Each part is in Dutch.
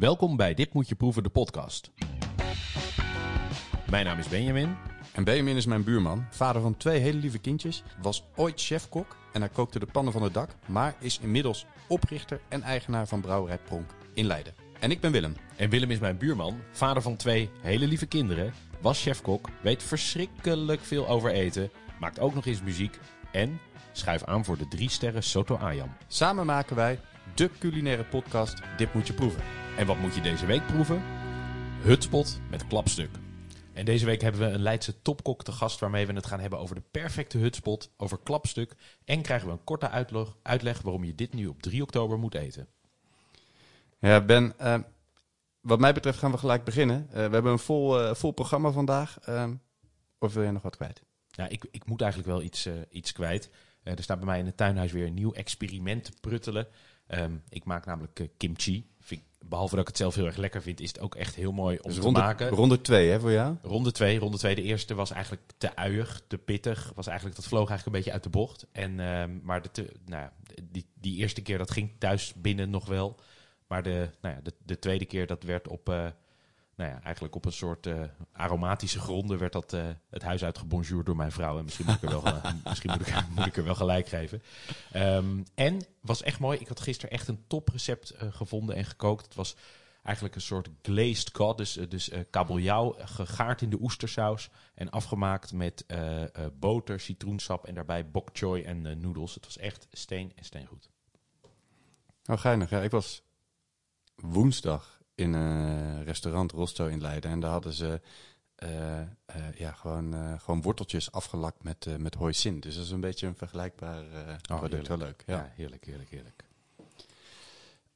Welkom bij Dit Moet Je Proeven, de podcast. Mijn naam is Benjamin. En Benjamin is mijn buurman, vader van twee hele lieve kindjes, was ooit chefkok en hij kookte de pannen van het dak, maar is inmiddels oprichter en eigenaar van Brouwerij Pronk in Leiden. En ik ben Willem. En Willem is mijn buurman, vader van twee hele lieve kinderen, was chefkok, weet verschrikkelijk veel over eten, maakt ook nog eens muziek en schuif aan voor de drie sterren Soto Ayam. Samen maken wij de culinaire podcast Dit Moet Je Proeven. En wat moet je deze week proeven? Hutspot met klapstuk. En deze week hebben we een Leidse topkok te gast waarmee we het gaan hebben over de perfecte hutspot, over klapstuk en krijgen we een korte uitleg, uitleg waarom je dit nu op 3 oktober moet eten. Ja, Ben, eh, wat mij betreft gaan we gelijk beginnen. Eh, we hebben een vol, eh, vol programma vandaag. Eh, of wil je nog wat kwijt? Ja, ik, ik moet eigenlijk wel iets, iets kwijt. Er staat bij mij in het tuinhuis weer een nieuw experiment te pruttelen. Ehm, ik maak namelijk kimchi. Behalve dat ik het zelf heel erg lekker vind, is het ook echt heel mooi om Dus te ronde, maken. ronde twee hè, voor jou? Ronde 2, ronde 2. De eerste was eigenlijk te uiig, te pittig. Was eigenlijk, dat vloog eigenlijk een beetje uit de bocht. En, ehm, maar de, te- nou ja, die, die eerste keer, dat ging thuis binnen nog wel. Maar de, nou ja, de, de tweede keer, dat werd op, eh, nou ja, eigenlijk op een soort eh, aromatische gronden, werd dat eh, het huis uitgebonjourd door mijn vrouw. En misschien moet ik er wel, misschien moet ik, er wel gelijk geven. Ehm, en was echt mooi. Ik had gisteren echt een toprecept eh, gevonden en gekookt. Het was eigenlijk een soort glazed cod, dus, dus kabeljauw, gegaard in de oestersaus en afgemaakt met boter, citroensap en daarbij bok choy en noedels. Het was echt steen en steengoed. Oh, geinig. Ja, ik was woensdag in een restaurant Rosto in Leiden. En daar hadden ze eh, eh, ja, gewoon, eh, gewoon worteltjes afgelakt met, eh met hoisin. Dus dat is een beetje een vergelijkbaar eh product. Wel leuk. Ja. Ja, heerlijk, heerlijk, heerlijk.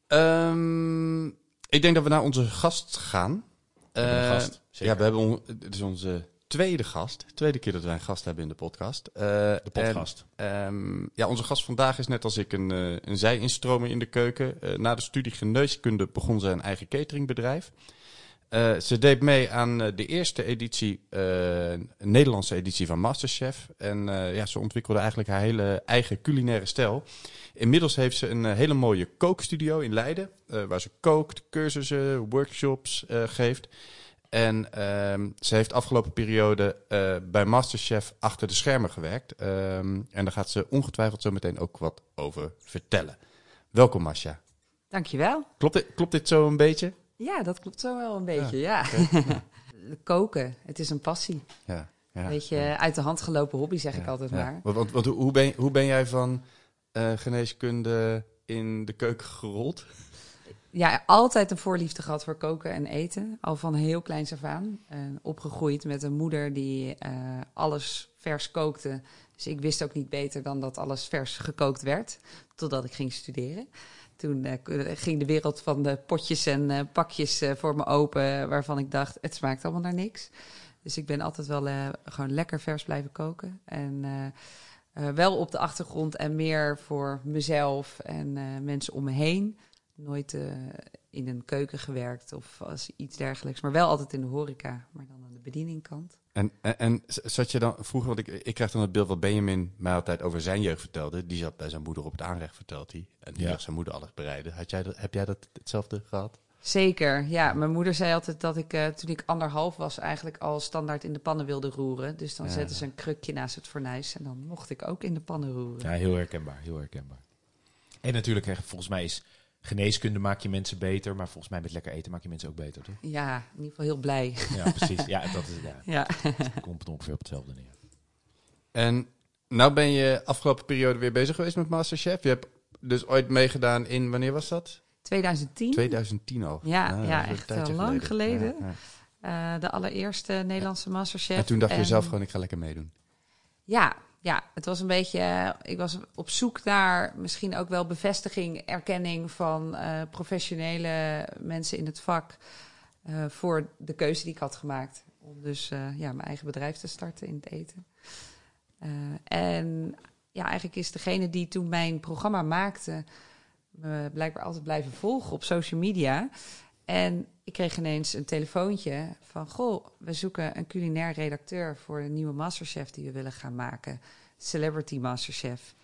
Ehm, ik denk dat we naar onze gast gaan. Eh, gast. Ja, we hebben on, het is onze tweede gast. Tweede keer dat wij een gast hebben in de podcast. Eh, De podcast. en, ehm, ja, onze gast vandaag is net als ik een, eh een zij-instromer in de keuken. Eh, na de studie geneeskunde begon ze een eigen cateringbedrijf. Ze deed mee aan de eerste editie, een Nederlandse editie van Masterchef. En ja, ze ontwikkelde eigenlijk haar hele eigen culinaire stijl. Inmiddels heeft ze een hele mooie kookstudio in Leiden, waar ze kookt, cursussen, workshops geeft. En ehm, ze heeft afgelopen periode eh, bij Masterchef achter de schermen gewerkt. Ehm, en daar gaat ze ongetwijfeld zo meteen ook wat over vertellen. Welkom Masha. Dankjewel. Klopt dit, klopt dit zo een beetje? Ja, dat klopt zo wel een beetje, ja. Koken, het is een passie. Ja. ja. Een beetje uit de hand gelopen hobby, zeg ik altijd maar. Want, want, want hoe, ben, hoe ben jij van eh, geneeskunde in de keuken gerold? Ja, altijd een voorliefde gehad voor koken en eten. Al van heel kleins af aan. Eh, opgegroeid met een moeder die eh, alles vers kookte. Dus ik wist ook niet beter dan dat alles vers gekookt werd. Totdat ik ging studeren. Toen eh, ging de wereld van de potjes en eh, pakjes voor me open. Waarvan ik dacht, het smaakt allemaal naar niks. Dus ik ben altijd wel gewoon lekker vers blijven koken. En wel op de achtergrond en meer voor mezelf en mensen om me heen. Nooit eh, in een keuken gewerkt of als iets dergelijks. Maar wel altijd in de horeca, maar dan aan de bedieningkant. En, en, en zat je dan vroeger, want ik, ik krijg dan het beeld wat Benjamin mij altijd over zijn jeugd vertelde. Die zat bij zijn moeder op het aanrecht, vertelt hij. En die Ja. zag zijn moeder alles bereiden. Had jij dat, heb jij dat hetzelfde gehad? Zeker, ja. Mijn moeder zei altijd dat ik eh, toen ik anderhalf was eigenlijk al standaard in de pannen wilde roeren. Dus dan Ja. zetten ze een krukje naast het fornuis en dan mocht ik ook in de pannen roeren. Ja, heel herkenbaar, heel herkenbaar. En natuurlijk, hè, volgens mij is geneeskunde maak je mensen beter, maar volgens mij met lekker eten maak je mensen ook beter, toch? Ja, in ieder geval heel blij. Ja, precies. Ja, dat is, ja, Ja. het komt ongeveer op hetzelfde neer. En nou ben je afgelopen periode weer bezig geweest met Masterchef. Je hebt dus ooit meegedaan in, wanneer was dat? 2010, 2010 al. Ja, Ah, ja, dat echt wel lang geleden. Ja, ja. eh, de allereerste Nederlandse Masterchef. En toen dacht je zelf gewoon, ik ga lekker meedoen. Ja, ja, het was een beetje. eh, ik was op zoek naar misschien ook wel bevestiging, erkenning van eh, professionele mensen in het vak. eh, voor de keuze die ik had gemaakt. Om dus ja, mijn eigen bedrijf te starten in het eten. En ja, eigenlijk is degene die toen mijn programma maakte. me blijkbaar altijd blijven volgen op social media. En ik kreeg ineens een telefoontje van... Goh, we zoeken een culinair redacteur voor een nieuwe Masterchef die we willen gaan maken. Celebrity Masterchef.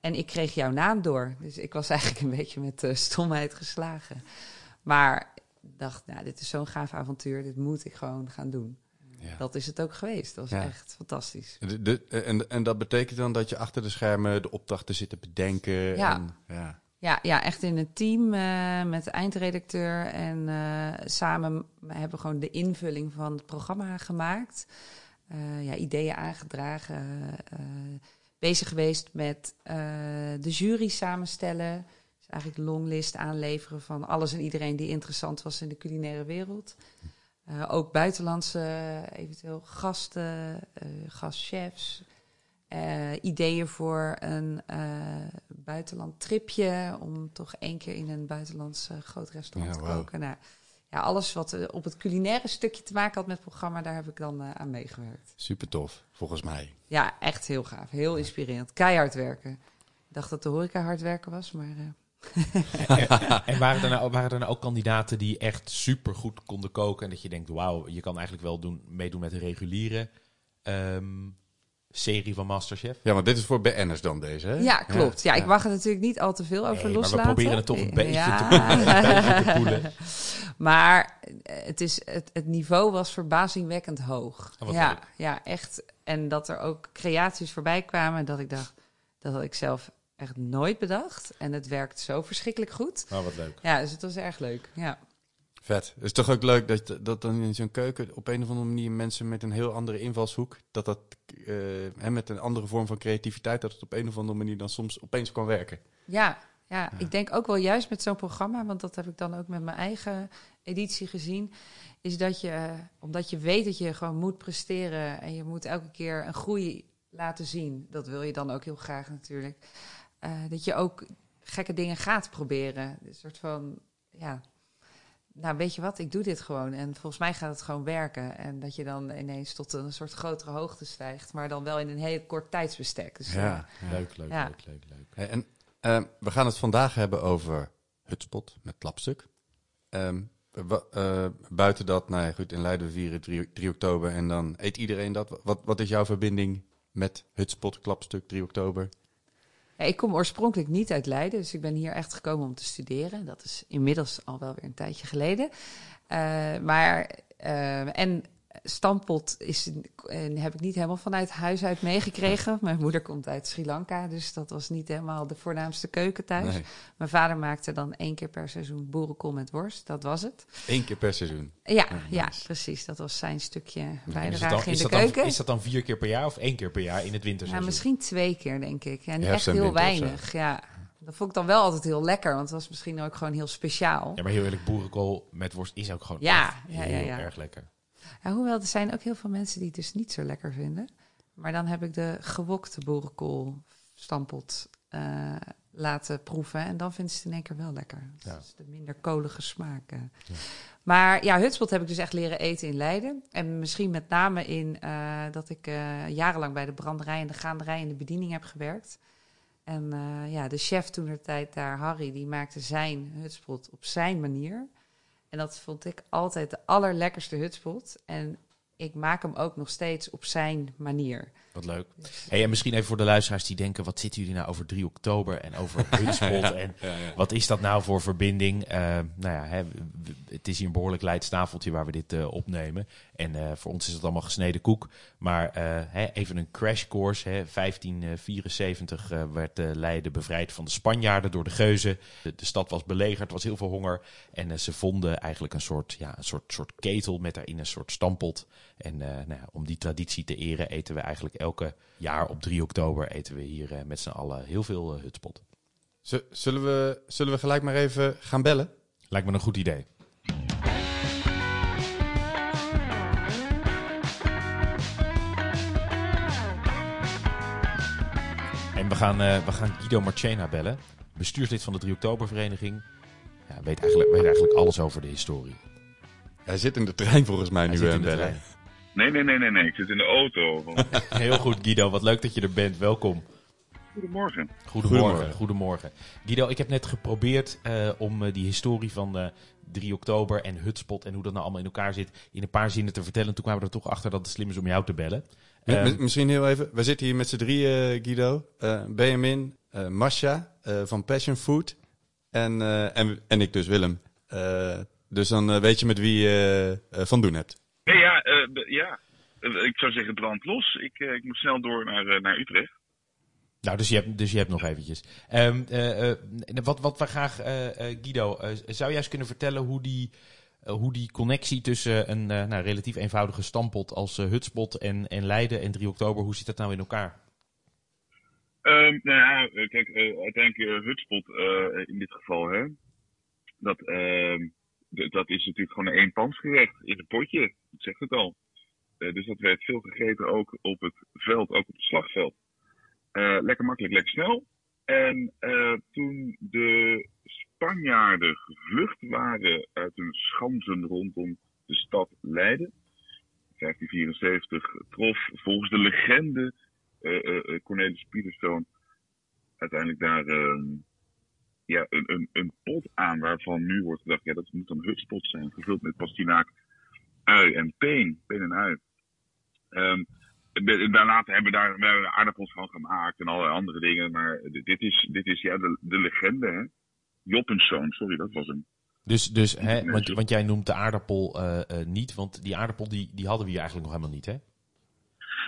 En ik kreeg jouw naam door. Dus ik was eigenlijk een beetje met eh, stomheid geslagen. Maar dacht, nou, dit is zo'n gaaf avontuur. Dit moet ik gewoon gaan doen. Ja. Dat is het ook geweest. Dat was Ja. echt fantastisch. De- de- en, en dat betekent dan dat je achter de schermen de opdrachten zit te bedenken. Ja. En, ja. Ja, ja, echt in een team eh, met de eindredacteur. En eh, samen hebben we gewoon de invulling van het programma gemaakt. Eh, ja, ideeën aangedragen. bezig geweest met de jury samenstellen. Dus eigenlijk longlist aanleveren van alles en iedereen die interessant was in de culinaire wereld. Ook buitenlandse eventueel gasten, gastchefs. Eh, ideeën voor een eh, buitenland tripje. Om toch één keer in een buitenlands eh, groot restaurant Ja, te koken. Nou, ja, alles wat op het culinaire stukje te maken had met het programma, daar heb ik dan eh, aan meegewerkt. Super tof, volgens mij. Ja, echt heel gaaf. Heel inspirerend. Keihard werken. Ik dacht dat de horeca hard werken was, maar... eh, En waren er, nou, waren er nou ook kandidaten die echt super goed konden koken en dat je denkt, wauw, je kan eigenlijk wel doen, meedoen met een reguliere ehm, serie van Masterchef? Ja, want dit is voor BN'ers dan deze, hè? Ja, klopt. Ja, ik mag er natuurlijk niet al te veel over Nee, maar we loslaten. proberen het toch een beetje Ja. te poelen, te. Maar het, is, het, het niveau was verbazingwekkend hoog. Oh, ja, leuk. ja, echt. En dat er ook creaties voorbij kwamen dat ik dacht, dat had ik zelf echt nooit bedacht. En het werkt zo verschrikkelijk goed. Oh, wat leuk. Ja, dus het was erg leuk. Ja, Vet. Het is toch ook leuk dat, dat dan in zo'n keuken op een of andere manier mensen met een heel andere invalshoek, dat dat hè, met een andere vorm van creativiteit, dat het op een of andere manier dan soms opeens kan werken. ja, ja, ik denk ook wel juist met zo'n programma, want dat heb ik dan ook met mijn eigen editie gezien, is dat je, omdat je weet dat je gewoon moet presteren en je moet elke keer een groei laten zien, dat wil je dan ook heel graag natuurlijk, eh, dat je ook gekke dingen gaat proberen. Een soort van, ja, nou weet je wat, ik doe dit gewoon en volgens mij gaat het gewoon werken. En dat je dan ineens tot een soort grotere hoogte stijgt, maar dan wel in een heel kort tijdsbestek. Dus, eh, Leuk, leuk, Ja. leuk, leuk, leuk. En eh, we gaan het vandaag hebben over Hutspot met klapstuk. Ehm, eh, buiten dat, nou ja, goed, in Leiden we vieren 3, 3 oktober en dan eet iedereen dat. Wat, wat is jouw verbinding met Hutspot, klapstuk, 3 oktober? Ik kom oorspronkelijk niet uit Leiden, dus ik ben hier echt gekomen om te studeren. Dat is inmiddels al wel weer een tijdje geleden. Eh, maar, eh, en Stampot is, eh, heb ik niet helemaal vanuit huis uit meegekregen. Mijn moeder komt uit Sri Lanka, dus dat was niet helemaal de voornaamste keuken thuis. Nee, Mijn vader maakte dan één keer per seizoen boerenkool met worst, dat was het. één keer per seizoen. Ja, Oh, ja precies. Dat was zijn stukje En bijdrage dan, in de dan, keuken. is dat dan vier keer per jaar of één keer per jaar in het Ja, winterseizoen? misschien twee keer, denk ik. Ja, Herfst echt en heel weinig. Ja. Dat vond ik dan wel altijd heel lekker, want het was misschien ook gewoon heel speciaal. Ja, maar heel eerlijk, boerenkool met worst is ook gewoon Ja, echt heel ja, ja. erg lekker. Ja, hoewel, er zijn ook heel veel mensen die het dus niet zo lekker vinden. Maar dan heb ik de gewokte boerenkool stampot eh, laten proeven. En dan vinden ze het in één keer wel lekker. Dus Ja. De minder kolige smaak. eh. Maar ja, hutspot heb ik dus echt leren eten in Leiden. En misschien met name in eh, dat ik jarenlang bij de branderij en de gaanderij en de bediening heb gewerkt. En ja, de chef toen de tijd daar, Harry, die maakte zijn hutspot op zijn manier. En dat vond ik altijd de allerlekkerste hutspot. En ik maak hem ook nog steeds op zijn manier. Wat leuk. Hey, en misschien even voor de luisteraars die denken, wat zitten jullie nou over 3 oktober en over en wat is dat nou voor verbinding? Eh, nou ja, hè, het is hier een behoorlijk leidstafeltje waar we dit eh, opnemen. En eh, voor ons is het allemaal gesneden koek. Maar hè, even een crash course. Hè. 1574 eh, werd Leiden bevrijd van de Spanjaarden door de Geuzen. De, de stad was belegerd, er was heel veel honger. En ze vonden eigenlijk een soort, ja, een soort, soort ketel met daarin een soort stampot. En eh, nou ja, om die traditie te eren eten we eigenlijk elke jaar op 3 oktober eten we hier eh, met z'n allen heel veel eh, hutspot. Z- Zullen we, zullen we gelijk maar even gaan bellen? Lijkt me een goed idee. En we gaan, eh, we gaan Guido Marchena bellen, bestuurslid van de 3 Oktobervereniging. Ja, weet, eigenlijk, weet eigenlijk alles over de historie. Hij zit in de trein volgens mij Hij nu zit in de bellen. trein. Nee, nee, nee, nee, nee. Ik zit in de auto. Heel goed Guido, wat leuk dat je er bent. Welkom. Goedemorgen. Goedemorgen. Goedemorgen. Goedemorgen. Guido, ik heb net geprobeerd eh, om eh, die historie van eh 3 oktober en Hutspot en hoe dat nou allemaal in elkaar zit in een paar zinnen te vertellen. Toen kwamen we er toch achter dat het slim is om jou te bellen. Ehm, Misschien heel even. We zitten hier met z'n drieën, Guido. Eh Benjamin, eh Masha eh, van Passion Food. En, eh, en, en ik dus, Willem. Eh, Dus dan weet je met wie je van doen hebt. Nee, ja, eh, ja. Eh, ik zou zeggen brand los. Ik, eh, ik moet snel door naar, naar Utrecht. Nou, dus je hebt, dus je hebt nog eventjes. Ehm, eh, eh, wat, wat we graag, Guido, zou jij eens kunnen vertellen hoe die, hoe die connectie tussen een nou, relatief eenvoudige stampot als Hutspot en, en Leiden en 3 oktober, hoe zit dat nou in elkaar? Ehm, nou ja, kijk, uiteindelijk Hutspot in dit geval, hè. Dat, ehm, dat is natuurlijk gewoon een eenpansgerecht in een potje. Dat zegt het al. Eh, dus dat werd veel gegeten ook op het veld, ook op het slagveld. Eh, lekker makkelijk, lekker snel. En eh, toen de Spanjaarden gevlucht waren uit hun schansen rondom de stad Leiden, 1574, trof volgens de legende eh, eh, Cornelis Pieterszoon uiteindelijk daar ehm, ja, een, een, een pot aan waarvan nu wordt gedacht, ja, dat moet dan hutspot zijn, gevuld met pastinaak, ui en peen, peen en ui. Daar later hebben we daar we hebben aardappels van gemaakt en allerlei andere dingen, maar dit is, dit is ja, de, de legende, hè. Joppenszoon, sorry, dat was hem. Dus, dus hè, want, want jij noemt de aardappel eh, eh, niet, want die aardappel die, die hadden we hier eigenlijk nog helemaal niet, hè?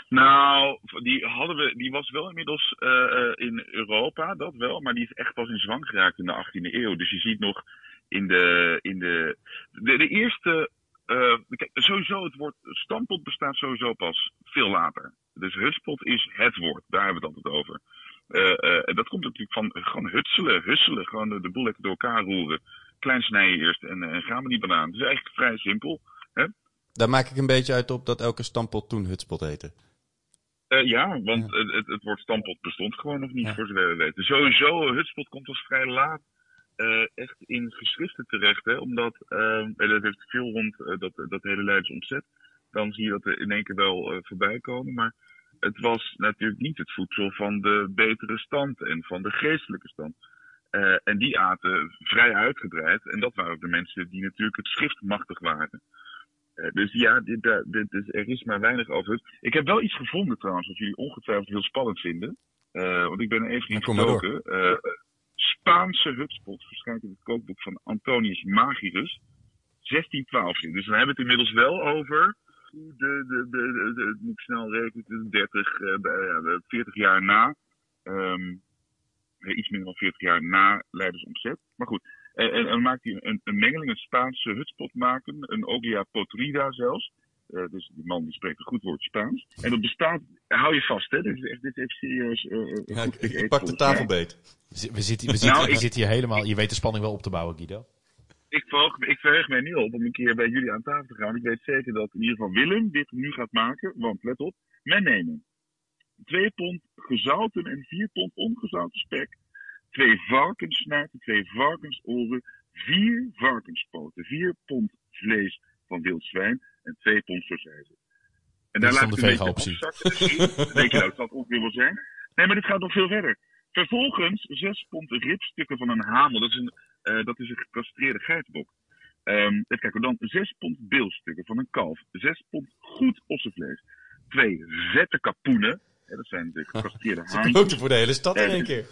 Nou, die hadden we, die was wel inmiddels eh, in Europa, dat wel, maar die is echt pas in zwang geraakt in de 18e eeuw. Dus je ziet nog in de, in de, de, de eerste, kijk, sowieso het woord stampot bestaat sowieso pas veel later. Dus hutspot is het woord, daar hebben we het altijd over. Eh, eh, en dat komt natuurlijk van gewoon hutselen, husselen, gewoon de, de boel lekker door elkaar roeren. Klein snijden eerst en, eh, en gaan we niet banaan. Het is eigenlijk vrij simpel. Daar maak ik een beetje uit op dat elke stampot toen hutspot heette. Eh, ja, want Het, het, het woord stampot bestond gewoon nog niet, Ja. voor zover we weten. Sowieso, hutspot komt pas vrij laat eh, echt in geschriften terecht. Hè, omdat, eh, en dat heeft veel rond eh, dat, dat hele Leidens omzet. Dan zie je dat er in één keer wel eh, voorbij komen. Maar het was natuurlijk niet het voedsel van de betere stand en van de geestelijke stand. En die aten vrij uitgebreid. En dat waren ook de mensen die natuurlijk het schrift machtig waren. Dus ja, dit, dit, er is maar weinig over. Ik heb wel iets gevonden trouwens, wat jullie ongetwijfeld heel spannend vinden. Want ik ben even gestoken. Spaanse hutspot verschijnt in het kookboek van Antonius Magirus. 1612. Dus dan hebben we het inmiddels wel over de, de, de, de, moet ik snel rekenen, 30, eh, bij- ja, de 40 jaar na. ehm, eh, iets minder dan 40 jaar na Leidens omzet. Maar goed, en, en, en maakt hij een, een mengeling, een Spaanse hutspot maken, een Ogia Potrida zelfs. Eh, dus die man die spreekt een goed woord Spaans. En dat bestaat, hou je vast hè, dit is echt, dit is echt serieus. eh, eh, Ja, ik, pak de mij. tafelbeet. We, zi- we, zitten, we, zitten, Nou, we ik- zitten hier helemaal, je weet de spanning wel op te bouwen, Guido. ik verheug, ik verheug mij niet op om een keer bij jullie aan tafel te gaan. Ik weet zeker dat in ieder geval Willem dit nu gaat maken. Want let op, men nemen 2 pond gezouten en 4 pond ongezouten spek. Twee varkenssnuiten, twee varkensoren, vier varkenspoten, 4 pond vlees van wild zwijn en 2 pond sausijzen. En is dan ik een beetje afzakken. Dan denk je nou, dat ongeveer wel zijn. Nee, maar dit gaat nog veel verder. Vervolgens 6 pond ribstukken van een hamel. Dat is een, eh, dat is een gecastreerde geitenbok. Ehm even kijken, dan 6 pond beelstukken van een kalf. 6 pond goed ossenvlees. Twee vette kapoenen. Dat zijn de gecastreerde haantjes. kookte voor de hele stad in één keer.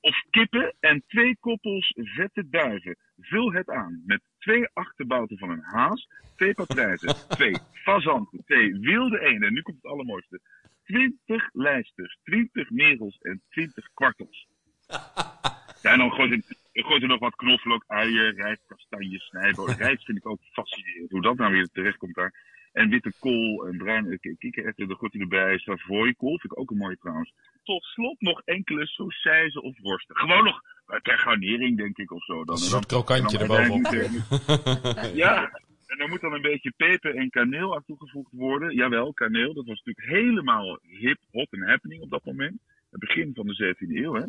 Of kippen en twee koppels vette duiven. Vul het aan met twee achterbouten van een haas, twee patrijzen, twee fazanten, twee wilde eenden. En nu komt het allermooiste. 20 lijsters, 20 merels en 20 kwartels. Ja, en dan gooit er, gooit er nog wat knoflook, uien, rijst, kastanjes, snijboon. Rijst vind ik ook fascinerend, hoe dat nou weer terecht komt daar. En witte kool en bruine k- kikkererwten, daar gooit hij erbij. Savoy kool vind ik ook een mooie trouwens. Tot slot nog enkele sausijzen of worsten. Gewoon nog eh, ter garnering, denk ik, of zo. Dan. Een En soort krokantje erbovenop. Ja, en dan moet dan een beetje peper en kaneel aan toegevoegd worden. Jawel, kaneel. Dat was natuurlijk helemaal hip, hot en happening op dat moment. Het begin van de 17e eeuw, hè.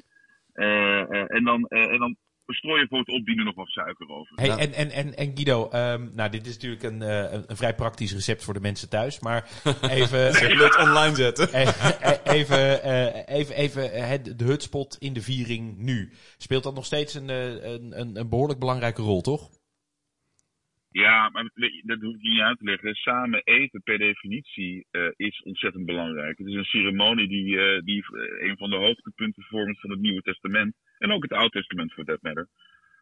Eh, eh, en, dan, eh, en dan strooi je voor het opdienen nog wat suiker over. Hey, Ja. en, en, en, en Guido, ehm, nou, dit is natuurlijk een, eh, een, een vrij praktisch recept voor de mensen thuis. Maar even, Zullen we het online zetten? eh, even, eh, even, even het- de hutspot in de viering nu. Speelt dat nog steeds een, eh, een, een, een behoorlijk belangrijke rol, toch? Ja, maar dat- hoef ik niet uit te leggen. Samen eten per definitie eh, is ontzettend belangrijk. Het is een ceremonie die, eh, die een van de hoogtepunten vormt van het Nieuwe Testament. En ook het Oude Testament voor that matter.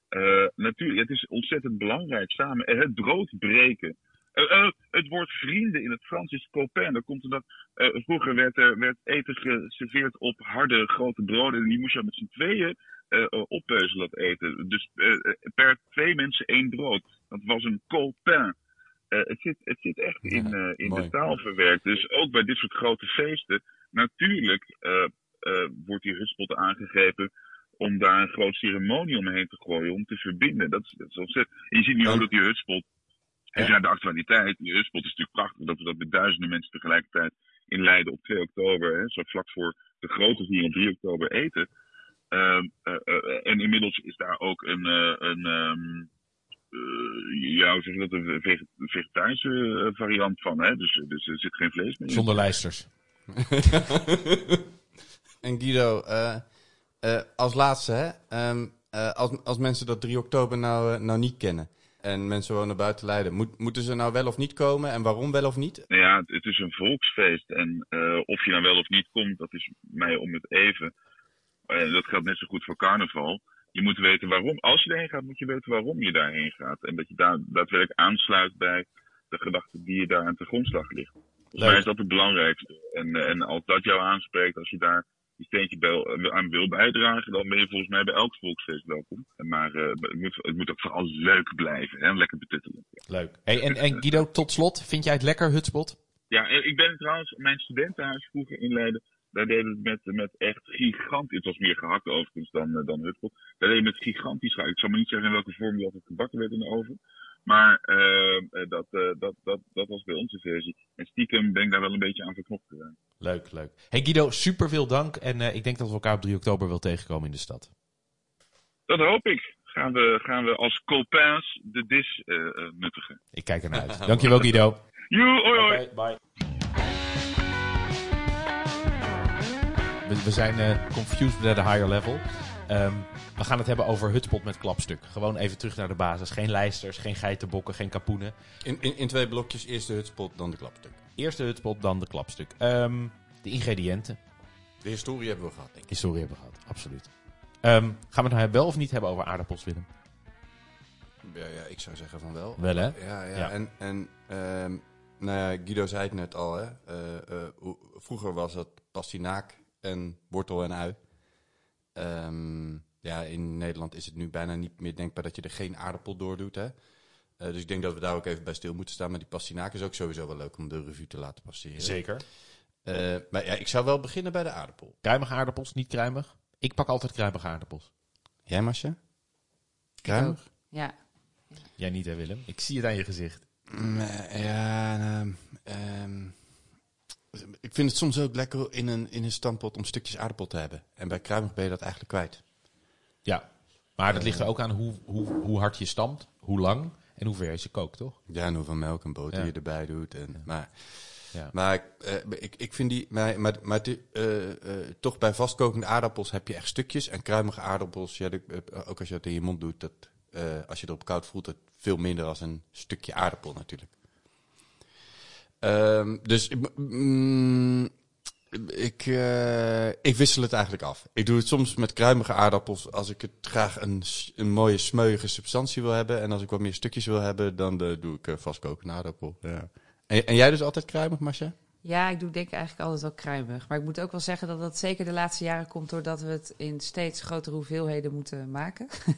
Eh, natuurlijk, het is ontzettend belangrijk samen. En het brood breken. Eh, eh, het woord vrienden in het Frans is copain. Dat komt omdat eh, vroeger werd, er werd eten geserveerd op harde grote broden. En die moest je met z'n tweeën eh, eh, oppeuzelen, dat eten. Dus eh, eh, per twee mensen één brood. Dat was een copain. Eh, het, zit, het zit echt in, Ja, eh, in mooi. de taal verwerkt. Dus ook bij dit soort grote feesten. Natuurlijk eh, eh, wordt die hutspot aangegrepen om daar een groot ceremonie omheen te gooien. Om te verbinden. Dat is, dat is ontzettend. En je ziet nu ook dat die hutspot. En Ja. de actualiteit. Die hutspot is natuurlijk prachtig. Dat we dat met duizenden mensen tegelijkertijd in Leiden op 2 oktober. Hè, zo vlak voor de grote viering op 3 oktober eten. Ehm, eh, eh, en inmiddels is daar ook een, eh, een ehm, eh, ja, hoe zeg je dat, een vege- vegetarische variant van. Hè? Dus, dus er zit geen vlees meer in. Zonder lijsters. en Guido, eh, als laatste, hè, ehm, eh, als, als mensen dat 3 oktober nou, eh, nou niet kennen en mensen wonen buiten Leiden, moet, moeten ze nou wel of niet komen en waarom wel of niet? Nou ja, het, het is een volksfeest. En of je nou wel of niet komt, dat is mij om het even. En dat geldt net zo goed voor carnaval. Je moet weten waarom. Als je erheen gaat, moet je weten waarom je daarheen gaat. En dat je daar daadwerkelijk aansluit bij de gedachte die je daar aan de grondslag ligt. Volgens mij is dat het belangrijkste. En, en als dat jou aanspreekt, als je daar je steentje bij- aan wil bijdragen, dan ben je volgens mij bij elk volksfeest welkom. Maar eh, het, moet, het moet ook vooral leuk blijven. Hè? Lekker betuttelen. Leuk. Hey, en, en Guido, tot slot, vind jij het lekker, Hutspot? Ja, eh, ik ben trouwens, mijn studentenhuis vroeger in Leiden, daar deden we het met, met echt gigantisch, het was meer gehakt overigens dan, eh, dan hutpot, daar deden we met gigantisch gehakt. Ik zal maar niet zeggen in welke vorm die altijd gebakken werd in de oven, maar eh, eh, dat, eh, dat, dat, dat was bij onze versie. En stiekem ben ik daar wel een beetje aan verknopt geraakt. Leuk, leuk. Hey Guido, super veel dank. En eh, ik denk dat we elkaar op 3 oktober wel tegenkomen in de stad. Dat hoop ik. Gaan we, gaan we als copains de dis eh, eh, nuttigen. Ik kijk ernaar uit. Dankjewel Guido. Joe, hoi hoi! Oké, bye. We, we zijn eh, confused at a higher level. Ehm, we gaan het hebben over hutspot met klapstuk. Gewoon even terug naar de basis. Geen lijsters, geen geitenbokken, geen kapoenen. In, in, in twee blokjes, eerst de hutspot, dan de klapstuk. Eerst de hutspot, dan de klapstuk. Ehm, de ingrediënten. De historie hebben we gehad, denk ik. Historie hebben we gehad, absoluut. Ehm, gaan we het nou wel of niet hebben over aardappels, Willem? Ja, ja, ik zou zeggen van wel. Wel hè? Ja, ja. Ja. en, en ehm, nou ja, Guido zei het net al, hè. Eh, eh, vroeger was dat pastinaak en wortel en ui. Ja, in Nederland is het nu bijna niet meer denkbaar dat je er geen aardappel door doet, hè. Eh, dus ik denk dat we daar ook even bij stil moeten staan. Maar die pastinaak is ook sowieso wel leuk om de revue te laten passeren. Zeker. Eh, maar ja, ik zou wel beginnen bij de aardappel. Kruimige aardappels, niet kruimig? Ik pak altijd kruimige aardappels. Jij, Masja? Kruimig? Ja. Jij niet hè Willem? Ik zie het aan je gezicht. Mm, eh, Ja, nou, ehm, ik vind het soms ook lekker in een, in een stampot om stukjes aardappel te hebben. En bij kruimig ben je dat eigenlijk kwijt. Ja, maar dat ligt er ook aan hoe, hoe, hoe hard je stampt, hoe lang en hoe ver je ze kookt, toch? Ja, en hoeveel melk en boter Ja. je erbij doet. En, Maar, Ja. maar ik, eh, ik, ik vind die... Maar, maar, maar die, eh, eh, toch bij vastkokende aardappels heb je echt stukjes. En kruimige aardappels, ja, de- ook als je dat in je mond doet... Dat, als je erop koud voelt, het veel minder als een stukje aardappel natuurlijk. Ehm, dus ik- mm, ik, eh, ik wissel het eigenlijk af. Ik doe het soms met kruimige aardappels als ik het graag een, een mooie smeuïge substantie wil hebben. En als ik wat meer stukjes wil hebben, dan eh, doe ik vastkokende aardappel. Ja. En, en jij dus altijd kruimig, Masha? Ja, ik doe denk ik eigenlijk altijd wel kruimig. Maar ik moet ook wel zeggen dat dat zeker de laatste jaren komt doordat we het in steeds grotere hoeveelheden moeten maken.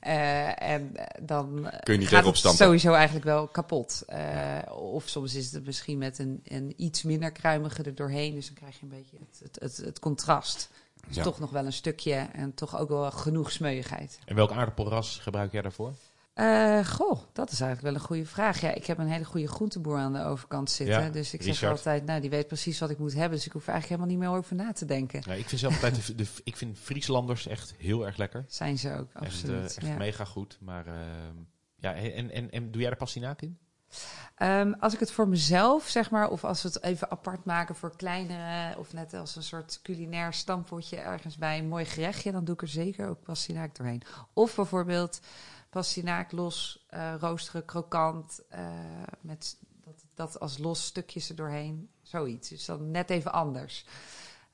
Eh, en eh, dan eh, Kun je niet gaat het sowieso eigenlijk wel kapot. Eh, Of soms is het misschien met een, een iets minder kruimige er doorheen. Dus dan krijg je een beetje het, het, het, het contrast. Dus Ja. toch nog wel een stukje en toch ook wel genoeg smeuigheid. En welk aardappelras gebruik jij daarvoor? Eh, goh, dat is eigenlijk wel een goede vraag. Ja, ik heb een hele goede groenteboer aan de overkant zitten. Ja, dus ik Richard. zeg altijd, nou, die weet precies wat ik moet hebben. Dus ik hoef er eigenlijk helemaal niet meer over na te denken. Ja, ik vind zelf altijd de, de, ik vind Frieslanders echt heel erg lekker. Zijn ze ook, Echt, absoluut. eh, echt ja. mega goed. Maar ehm, ja, en, en, en doe jij er pastinaak in? Ehm, als ik het voor mezelf, zeg maar, of als we het even apart maken voor kleinere, of net als een soort culinair stampotje ergens bij een mooi gerechtje, dan doe ik er zeker ook pastinaak doorheen. Of bijvoorbeeld pastinaak los, eh, roosteren, krokant, eh, met dat, dat als los stukjes er doorheen. Zoiets. Dus dan net even anders.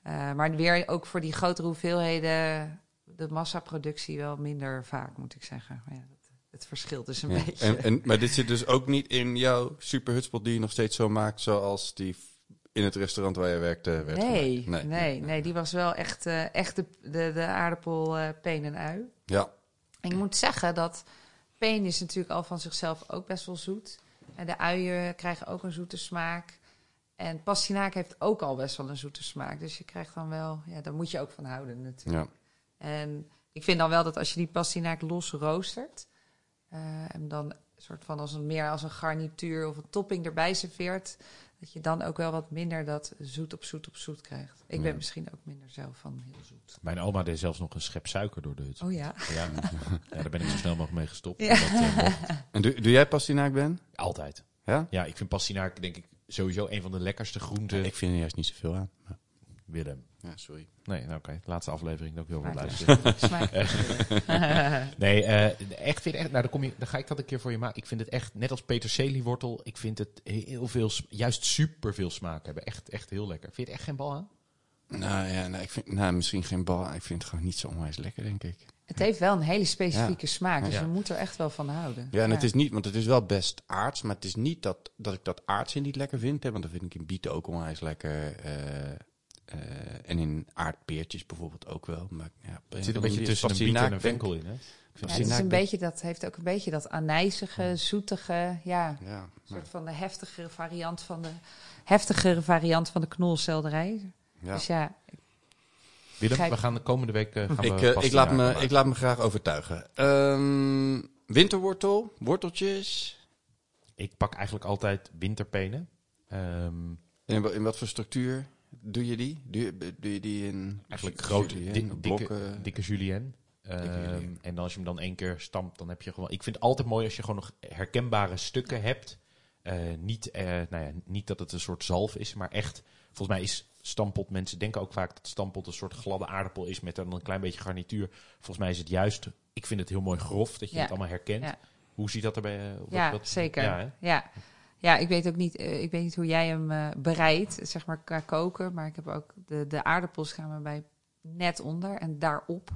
Eh, maar weer ook voor die grotere hoeveelheden de massaproductie wel minder vaak, moet ik zeggen. Maar ja, dat, het verschilt dus een Ja. beetje. En, en, maar dit zit dus ook niet in jouw super hutspot die je nog steeds zo maakt zoals die in het restaurant waar je werkte werd nee, nee, nee, die was wel echt, echt de, de, de aardappel, eh, peen en ui. Ja, ik moet zeggen dat peen is natuurlijk al van zichzelf ook best wel zoet. En de uien krijgen ook een zoete smaak. En pastinaak heeft ook al best wel een zoete smaak. Dus je krijgt dan wel, ja, daar moet je ook van houden natuurlijk. ja. En ik vind dan wel dat als je die pastinaak los roostert... eh, en dan soort van als een, meer als een garnituur of een topping erbij serveert... dat je dan ook wel wat minder dat zoet op zoet op zoet krijgt. Ik ben Ja. misschien ook minder zelf van heel zoet. Mijn oma deed zelfs nog een schep suiker door de hut. Oh ja? Ja. ja, daar ben ik zo snel mogelijk mee gestopt. Ja. eh. En doe, doe jij pastinaak, Ben? altijd. Ja? Ja, ik vind pastinaak denk ik sowieso een van de lekkerste groenten. Ik vind er juist niet zoveel aan. Willem. Ja, sorry. Nee, nou oké. Laatste aflevering, dat ik wil wel Smaak. luisteren. Smaak. Nee, eh, echt vind echt, nou, dan, kom je, dan ga ik dat een keer voor je maken. Ik vind het echt, net als peterseliewortel, ik vind het heel veel, juist super veel smaak hebben. Echt, echt heel lekker. Vind je het echt geen bal aan? Nou ja, nou, ik vind, nou, misschien geen bal. Ik vind het gewoon niet zo onwijs lekker, denk ik. Het heeft wel een hele specifieke smaak, dus Ja. je moet er echt wel van houden. Ja, en het is niet, want het is wel best aards, maar het is niet dat, dat ik dat aardse niet lekker vind. Hè, want dat vind ik in bieten ook onwijs lekker. eh, eh, en in aardpeertjes bijvoorbeeld ook wel. Maar, ja, Het zit een beetje tussen een biet en een venkel in, hè? Ik vind Ja, het, is een beetje dat, heeft ook een beetje dat anijzige, zoetige, ja, soort van de heftigere variant van de heftigere variant van de knolselderij. ja. Dus ja, Willem, we gaan de komende week eh, gaan Ik, we eh, ik, laat me, maken. ik laat me graag overtuigen. Ehm, winterwortel, worteltjes. Ik pak eigenlijk altijd winterpenen. Ehm, In, in wat voor structuur doe je die? Doe je, doe je die in eigenlijk grote, dikke, blokken? dikke julienne. Ehm, julienne. en dan als je hem dan één keer stampt, dan heb je gewoon... Ik vind het altijd mooi als je gewoon nog herkenbare stukken hebt. Eh, niet, eh, nou ja, niet dat het een soort zalf is, maar echt... Volgens mij is stampot... Mensen denken ook vaak dat stampot een soort gladde aardappel is met dan een klein beetje garnituur. Volgens mij is het juist... Ik vind het heel mooi grof, dat je Ja. het allemaal herkent. Ja. Hoe ziet dat erbij? eh, ja wat- zeker. Ja, Ja, ik weet ook niet, eh, ik weet niet hoe jij hem eh, bereidt, zeg maar qua koken. Maar ik heb ook de, de aardappels gaan we bij net onder en daarop.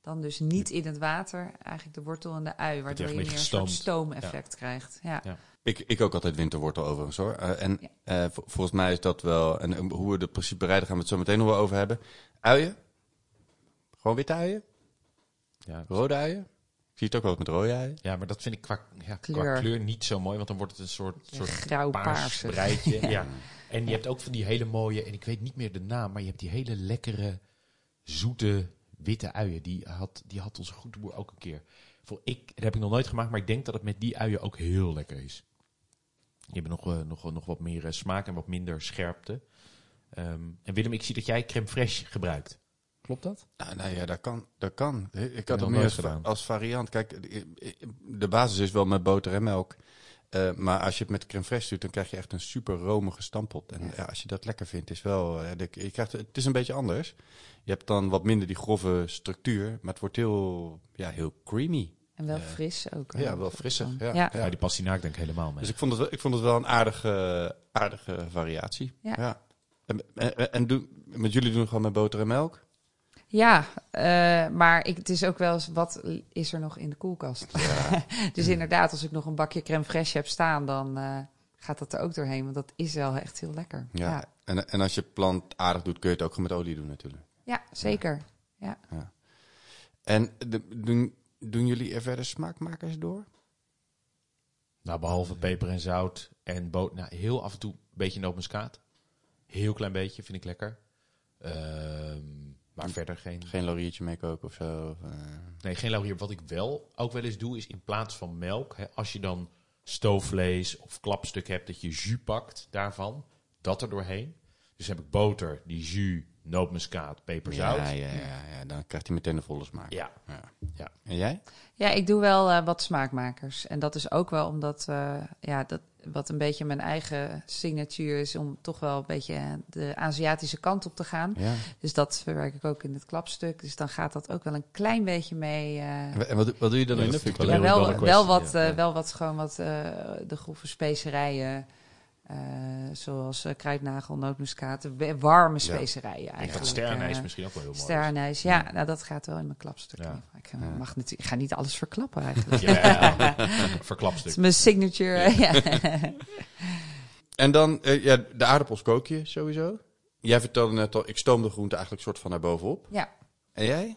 Dan dus niet in het water, eigenlijk de wortel en de ui, waardoor je een meer een soort stoomeffect krijgt. Ja. Ja. Ik, ik ook altijd winterwortel overigens hoor. Eh, en Ja. eh, volgens mij is dat wel. En hoe we de precies bereiden gaan we het zo meteen nog wel over hebben. Uien? Gewoon witte uien? Ja. Rode uien? Ik zie het ook wel eens met rode uien. ja, maar dat vind ik qua, ja, qua Kleur. kleur niet zo mooi, want dan wordt het een soort, soort paars Grauw-paarse. breidje. ja. En je hebt ook van die hele mooie, en ik weet niet meer de naam, maar je hebt die hele lekkere, zoete, witte uien. Die had, die had onze groenteboer ook een keer. Voor ik, dat heb ik nog nooit gemaakt, maar ik denk dat het met die uien ook heel lekker is. Die hebben nog, eh, nog, nog wat meer eh, smaak en wat minder scherpte. Ehm, en Willem, ik zie dat jij crème fraîche gebruikt. Klopt dat? Nou, nou ja, dat kan. Dat kan. Ik had nog het meer als, gedaan. als variant. Kijk, eh, eh, de basis is wel met boter en melk. Eh, maar als je het met crème fraîche doet, dan krijg je echt een super romige stampot. En ja. als je dat lekker vindt, is wel. eh, de- je krijgt, het is een beetje anders. Je hebt dan wat minder die grove structuur, maar het wordt heel, ja, heel creamy. En wel Ja. fris ook. hè. Ja, wel frissig. Ja, Ja. Ja, die pastinaak denk ik helemaal mee. Dus ik vond het, wel- ik vond het wel een aardige, aardige variatie. Ja. En, en, en doen, met jullie doen het gewoon met boter en melk? Ja, eh, maar ik, het is ook wel eens, wat is er nog in de koelkast? dus inderdaad, als ik nog een bakje crème fraîche heb staan, dan eh, gaat dat er ook doorheen. Want dat is wel echt heel lekker. Ja. Ja, En, en als je plant aardig doet, kun je het ook gewoon met olie doen natuurlijk. ja zeker. En de, doen, doen jullie er verder smaakmakers door? Nou, behalve peper en zout en boter. Nou, heel af en toe een beetje nootmuskaat. Heel klein beetje, vind ik lekker. Ehm, maar verder geen... Geen lauriertje meekoken of zo? Of, eh, Nee, geen laurier. Wat ik wel ook wel eens doe, is in plaats van melk... Hè, als je dan stoofvlees of klapstuk hebt, dat je jus pakt daarvan. Dat er doorheen. Dus heb ik boter, die jus, nootmuskaat, peper, zout. ja, ja, ja, ja, dan krijgt hij meteen de volle smaak. Ja. Ja. Ja. En jij? Ja, ik doe wel eh, wat smaakmakers. En dat is ook wel omdat, eh, ja, dat, wat een beetje mijn eigen signatuur is om toch wel een beetje de Aziatische kant op te gaan. Ja. Dus dat verwerk ik ook in het klapstuk. Dus dan gaat dat ook wel een klein beetje mee. eh, En wat, wat doe je dan Ja, in de vind ik ja, wel wel, wel, kwestie, wat, ja. eh, wel wat gewoon wat eh, de grove specerijen. Eh, zoals eh, kruidnagel, nootmuskaat, warme specerijen Ik eigenlijk. sterrenijs Eh, misschien ook wel heel mooi. Sterrenijs, ja, nou, dat gaat wel in mijn klapstuk. Ja. Ik, mag natuurlijk, ik ga niet alles verklappen eigenlijk. Ja, Het verklapstuk. is mijn signature. ja. En dan, ja, de aardappels kook je sowieso. Jij vertelde net al, ik stoom de groente eigenlijk soort van naar bovenop. ja. En jij?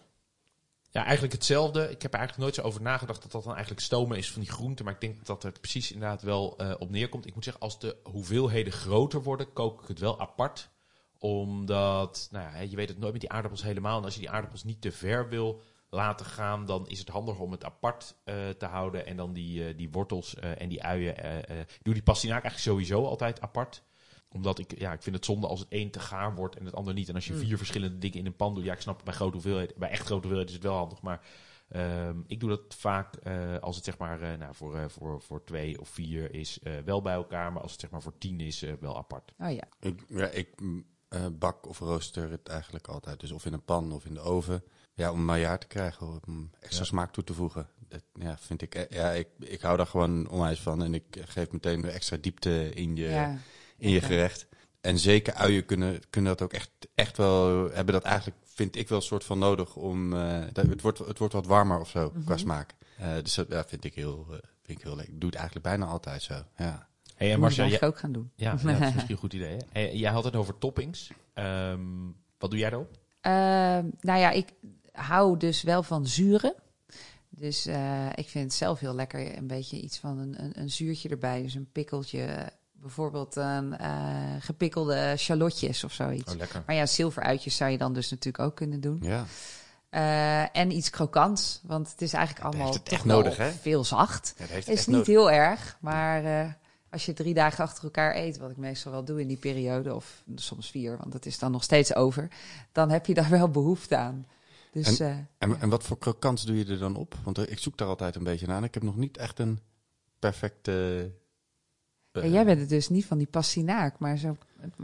Ja, eigenlijk hetzelfde. Ik heb er eigenlijk nooit zo over nagedacht dat dat dan eigenlijk stomen is van die groenten. Maar ik denk dat het precies inderdaad wel eh, op neerkomt. Ik moet zeggen, als de hoeveelheden groter worden, kook ik het wel apart. Omdat, nou ja, je weet het nooit met die aardappels helemaal. En als je die aardappels niet te ver wil laten gaan, dan is het handiger om het apart eh, te houden. En dan die, eh, die wortels en die uien. ik doe die pastinaak eigenlijk sowieso altijd apart omdat ik, ja, ik vind het zonde als het een te gaar wordt en het ander niet. En als je vier verschillende dingen in een pan doet, ja, ik snap het bij grote hoeveelheden, bij echt grote hoeveelheden is het wel handig. Maar ehm, ik doe dat vaak eh, als het zeg maar eh, nou, voor, eh, voor, voor twee of vier is eh, wel bij elkaar. Maar als het zeg maar voor tien is, wel apart. Oh ja. Ik, ja, ik mm, eh, bak of rooster het eigenlijk altijd. Dus of in een pan of in de oven. Ja, om maillard te krijgen, om extra Ja. smaak toe te voegen. Dat ja, vind ik, ja, ik, ik hou daar gewoon onwijs van. En ik geef meteen weer extra diepte in je, ja. In je gerecht. En zeker uien kunnen, kunnen dat ook echt, echt wel, hebben dat eigenlijk, vind ik wel een soort van nodig om, eh, dat, het, wordt, het wordt wat warmer of zo qua Mhm. smaak. Eh, dus dat ja, vind ik heel, eh, vind ik heel lekker. Ik doe het eigenlijk bijna altijd zo, ja. Hey, en Dat moet ik Marcia, jij, ook gaan doen. ja, ja, dat is misschien een goed idee. Hey, jij had het over toppings. Ehm, wat doe jij erop? Ehm, nou ja, ik hou dus wel van zuren. Dus eh, ik vind het zelf heel lekker. Een beetje iets van een, een, een zuurtje erbij. Dus een pikkeltje. Bijvoorbeeld een eh, gepikkelde shallotjes of zoiets. Oh, lekker. Maar ja, zilveruitjes zou je dan dus natuurlijk ook kunnen doen. Ja, Eh, en iets krokants. Want het is eigenlijk allemaal echt nodig, hè? veel zacht. ja dat heeft het Is niet nodig. heel erg. Maar eh, als je drie dagen achter elkaar eet, wat ik meestal wel doe in die periode, of soms vier, want het is dan nog steeds over, dan heb je daar wel behoefte aan. Dus eh, En, en wat voor krokants doe je er dan op? Want ik zoek daar altijd een beetje naar. Ik heb nog niet echt een perfecte... ja, jij bent het dus niet van die pastinaak, maar zo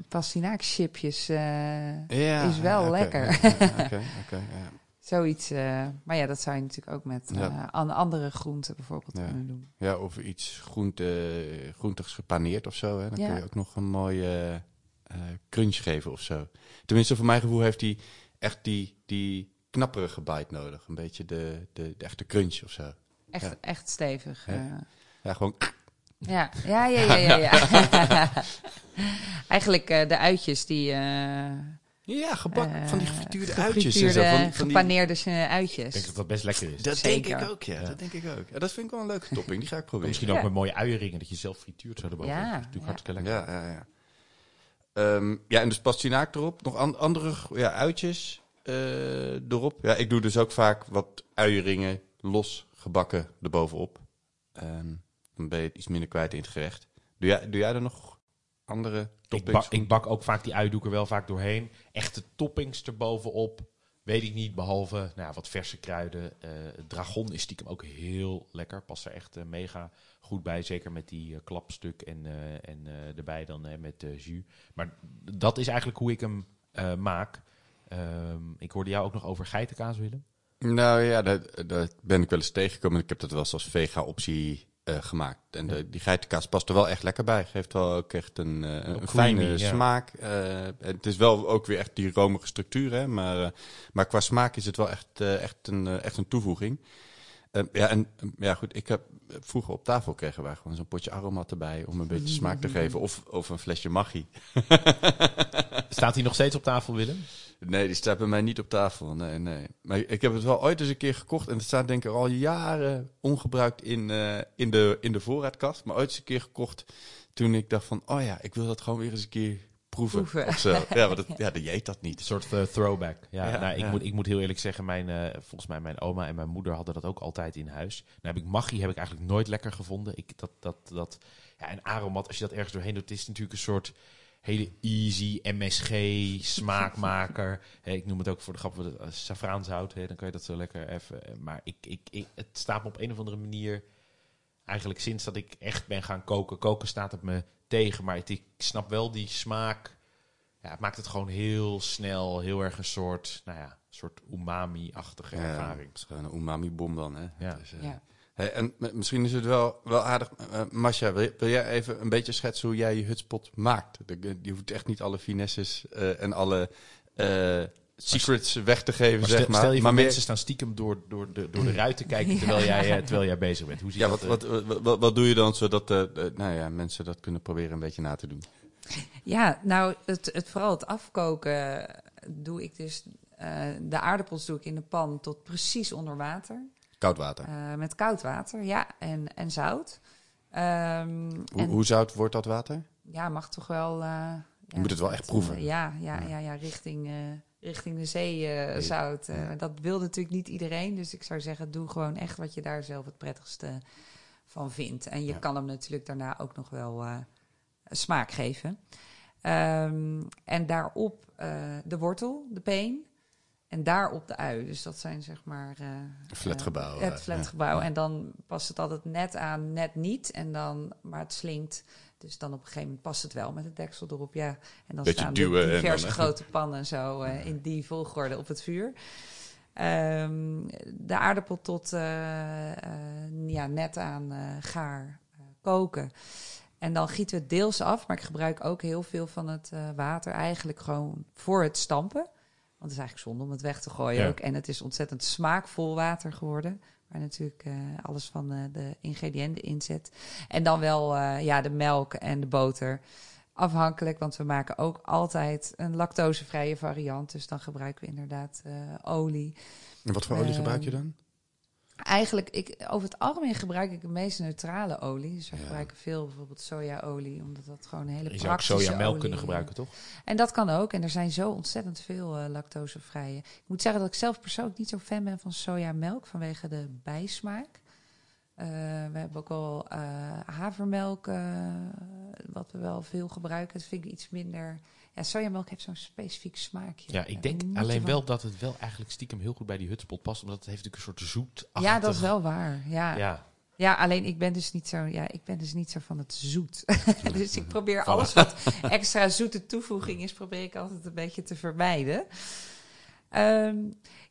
pastinaakschipjes, eh ja, is wel lekker. ja, Oké, oké, ja. zoiets. eh, maar ja, dat zou je natuurlijk ook met eh, Ja. andere groenten bijvoorbeeld Ja. kunnen doen. Ja, of iets groente, groentigs gepaneerd of zo. Hè? Dan Ja. kun je ook nog een mooie crunch geven of zo. Tenminste, voor mijn gevoel heeft hij echt die, die knapperige bite nodig. Een beetje de, de, de echte crunch of zo. Echt, echt stevig. Ja, gewoon... Ja, ja, ja, ja, ja. ja. Eigenlijk eh, de uitjes die... eh Ja, gebak, eh, van die gefrituurde uitjes. En zo, gefrituurde, van, van die, gepaneerde eh, Ik uitjes. denk dat dat best lekker is. dat Zeker. denk ik ook, ja, Ja. Dat denk ik ook. Ja, dat vind ik wel een leuke topping. Die ga ik proberen. Misschien Ja. ook met mooie uienringen dat je zelf frituurt zo erboven. Ja, dat is natuurlijk ja. hartstikke lekker. Ja, ja, ja. Ehm, ja, en dus pastinaak erop. Nog an- andere ja, uitjes eh, erop. Ja, ik doe dus ook vaak wat uieringen los gebakken erbovenop. En dan ben je het iets minder kwijt in het gerecht. Doe jij, doe jij er nog andere Ik toppings? bak, ik bak ook vaak die uiendoeken wel vaak doorheen. Echte toppings erbovenop. Weet ik niet, behalve nou, ja, wat verse kruiden. Eh, dragon is stiekem ook heel lekker. Past er echt eh, mega goed bij. Zeker met die eh, klapstuk en, en erbij dan met jus. Maar dat is eigenlijk hoe ik hem maak. Ehm, ik hoorde jou ook nog over geitenkaas, Willem. Nou ja, daar, daar ben ik wel eens tegengekomen. Ik heb dat wel eens als vega-optie eh, gemaakt. En de, die geitenkaas past er wel echt lekker bij. Geeft wel ook echt een, een Ook fijne creamy, smaak. Eh, het is wel ook weer echt die romige structuur, hè. Maar, maar qua smaak is het wel echt, echt, een, echt een toevoeging. Eh, ja, en eh, ja, goed, ik heb vroeger op tafel kregen wij gewoon zo'n potje aromat erbij om een beetje smaak te geven. Of, of een flesje maggi. Staat hij nog steeds op tafel, Willem? Nee, die staat bij mij niet op tafel. Nee, nee. Maar ik heb het wel ooit eens een keer gekocht. En het staat denk ik al jaren ongebruikt in, eh, in, de, in de voorraadkast. Maar ooit eens een keer gekocht toen ik dacht van... Oh ja, ik wil dat gewoon weer eens een keer proeven. Proeven. Of zo. Ja, maar dat, ja, dat jeet dat Een niet. soort eh, throwback. Ja, Ja, nou, ik, ja. Moet, ik moet heel eerlijk zeggen, mijn, eh, volgens mij mijn oma en mijn moeder hadden dat ook altijd in huis. Nou heb ik Maggi heb ik eigenlijk nooit lekker gevonden. Ik, dat, dat, dat, ja, en aromat, als je dat ergens doorheen doet, is het natuurlijk een soort hele easy MSG smaakmaker. Ik noem het ook voor de grap wat, uh, safraanzout. Hè, dan kan je dat zo lekker even. eh, Maar ik, ik, ik, het staat me op een of andere manier. Eigenlijk sinds dat ik echt ben gaan koken. Koken staat het me tegen. Maar het, ik snap wel die smaak. Ja, het maakt het gewoon heel snel. Heel erg een soort, nou ja, soort umami-achtige Ja, ervaring. het is gewoon een umami-bom dan, hè. Ja. Eh, Ja. Hey, en misschien is het wel, wel aardig. eh Masha, wil, wil jij even een beetje schetsen hoe jij je hutspot maakt? De- Je hoeft echt niet alle finesses eh, en alle eh, secrets weg te geven, Maar zeg stel, maar. stel je maar mensen staan stiekem door, door, de, door de ruit te kijken terwijl, jij, terwijl jij bezig bent. Hoe zie Ja, dat? wat, wat, wat, wat doe je dan zodat nou ja, mensen dat kunnen proberen een beetje na te doen? Ja, nou, het, het, vooral het afkoken doe ik dus... eh, de aardappels doe ik in de pan tot precies onder water. Koud water. Eh, met koud water, ja, en, en zout. Ehm, hoe, en, hoe zout wordt dat water? Ja, mag toch wel... eh, ja, moet het wel echt proeven. ja, ja, ja, ja, richting, eh, richting de zee zout. Dat wil natuurlijk niet iedereen. Dus ik zou zeggen, doe gewoon echt wat je daar zelf het prettigste van vindt. En je Ja. kan hem natuurlijk daarna ook nog wel smaak geven. Ehm, en daarop de wortel, de peen. En daarop de ui. Dus dat zijn zeg maar... flatgebouw, eh, eh, het flatgebouw. ja. En dan past het altijd net aan, net niet. En dan, maar het slinkt. Dus dan op een gegeven moment past het wel met het deksel erop. Ja. En dan Beetje staan de diverse dan, grote pannen zo eh, in die volgorde op het vuur. Ehm, de aardappel tot ja, net aan gaar koken. En dan gieten we het deels af. Maar ik gebruik ook heel veel van het water eigenlijk gewoon voor het stampen. Want het is eigenlijk zonde om het weg te gooien Ja. ook. En het is ontzettend smaakvol water geworden. Waar natuurlijk eh, alles van eh, de ingrediënten in zit. En dan wel eh, ja, de melk en de boter. Afhankelijk, want we maken ook altijd een lactosevrije variant. Dus dan gebruiken we inderdaad eh, olie. En wat voor olie Ehm, gebruik je dan? Eigenlijk, ik, over het algemeen gebruik ik de meest neutrale olie. Dus we Ja. gebruiken veel bijvoorbeeld sojaolie, omdat dat gewoon een hele je zou ook praktische sojamelk olie, kunnen gebruiken, toch? En dat kan ook. En er zijn zo ontzettend veel eh, lactosevrije. Ik moet zeggen dat ik zelf persoonlijk niet zo fan ben van sojamelk vanwege de bijsmaak. Eh, we hebben ook wel eh, havermelk, eh, wat we wel veel gebruiken. Dat vind ik iets minder. Ja, sojamelk heeft zo'n specifiek smaakje. Ja, ik denk alleen wel dat het wel eigenlijk stiekem heel goed bij die hutspot past. Omdat het heeft natuurlijk een soort zoet Ja, dat is wel waar. Ja. Ja, Ja, alleen ik ben dus niet zo, ja, ik ben dus niet zo van het zoet. dus ik probeer alles wat extra zoete toevoeging is, probeer ik altijd een beetje te vermijden. Ehm,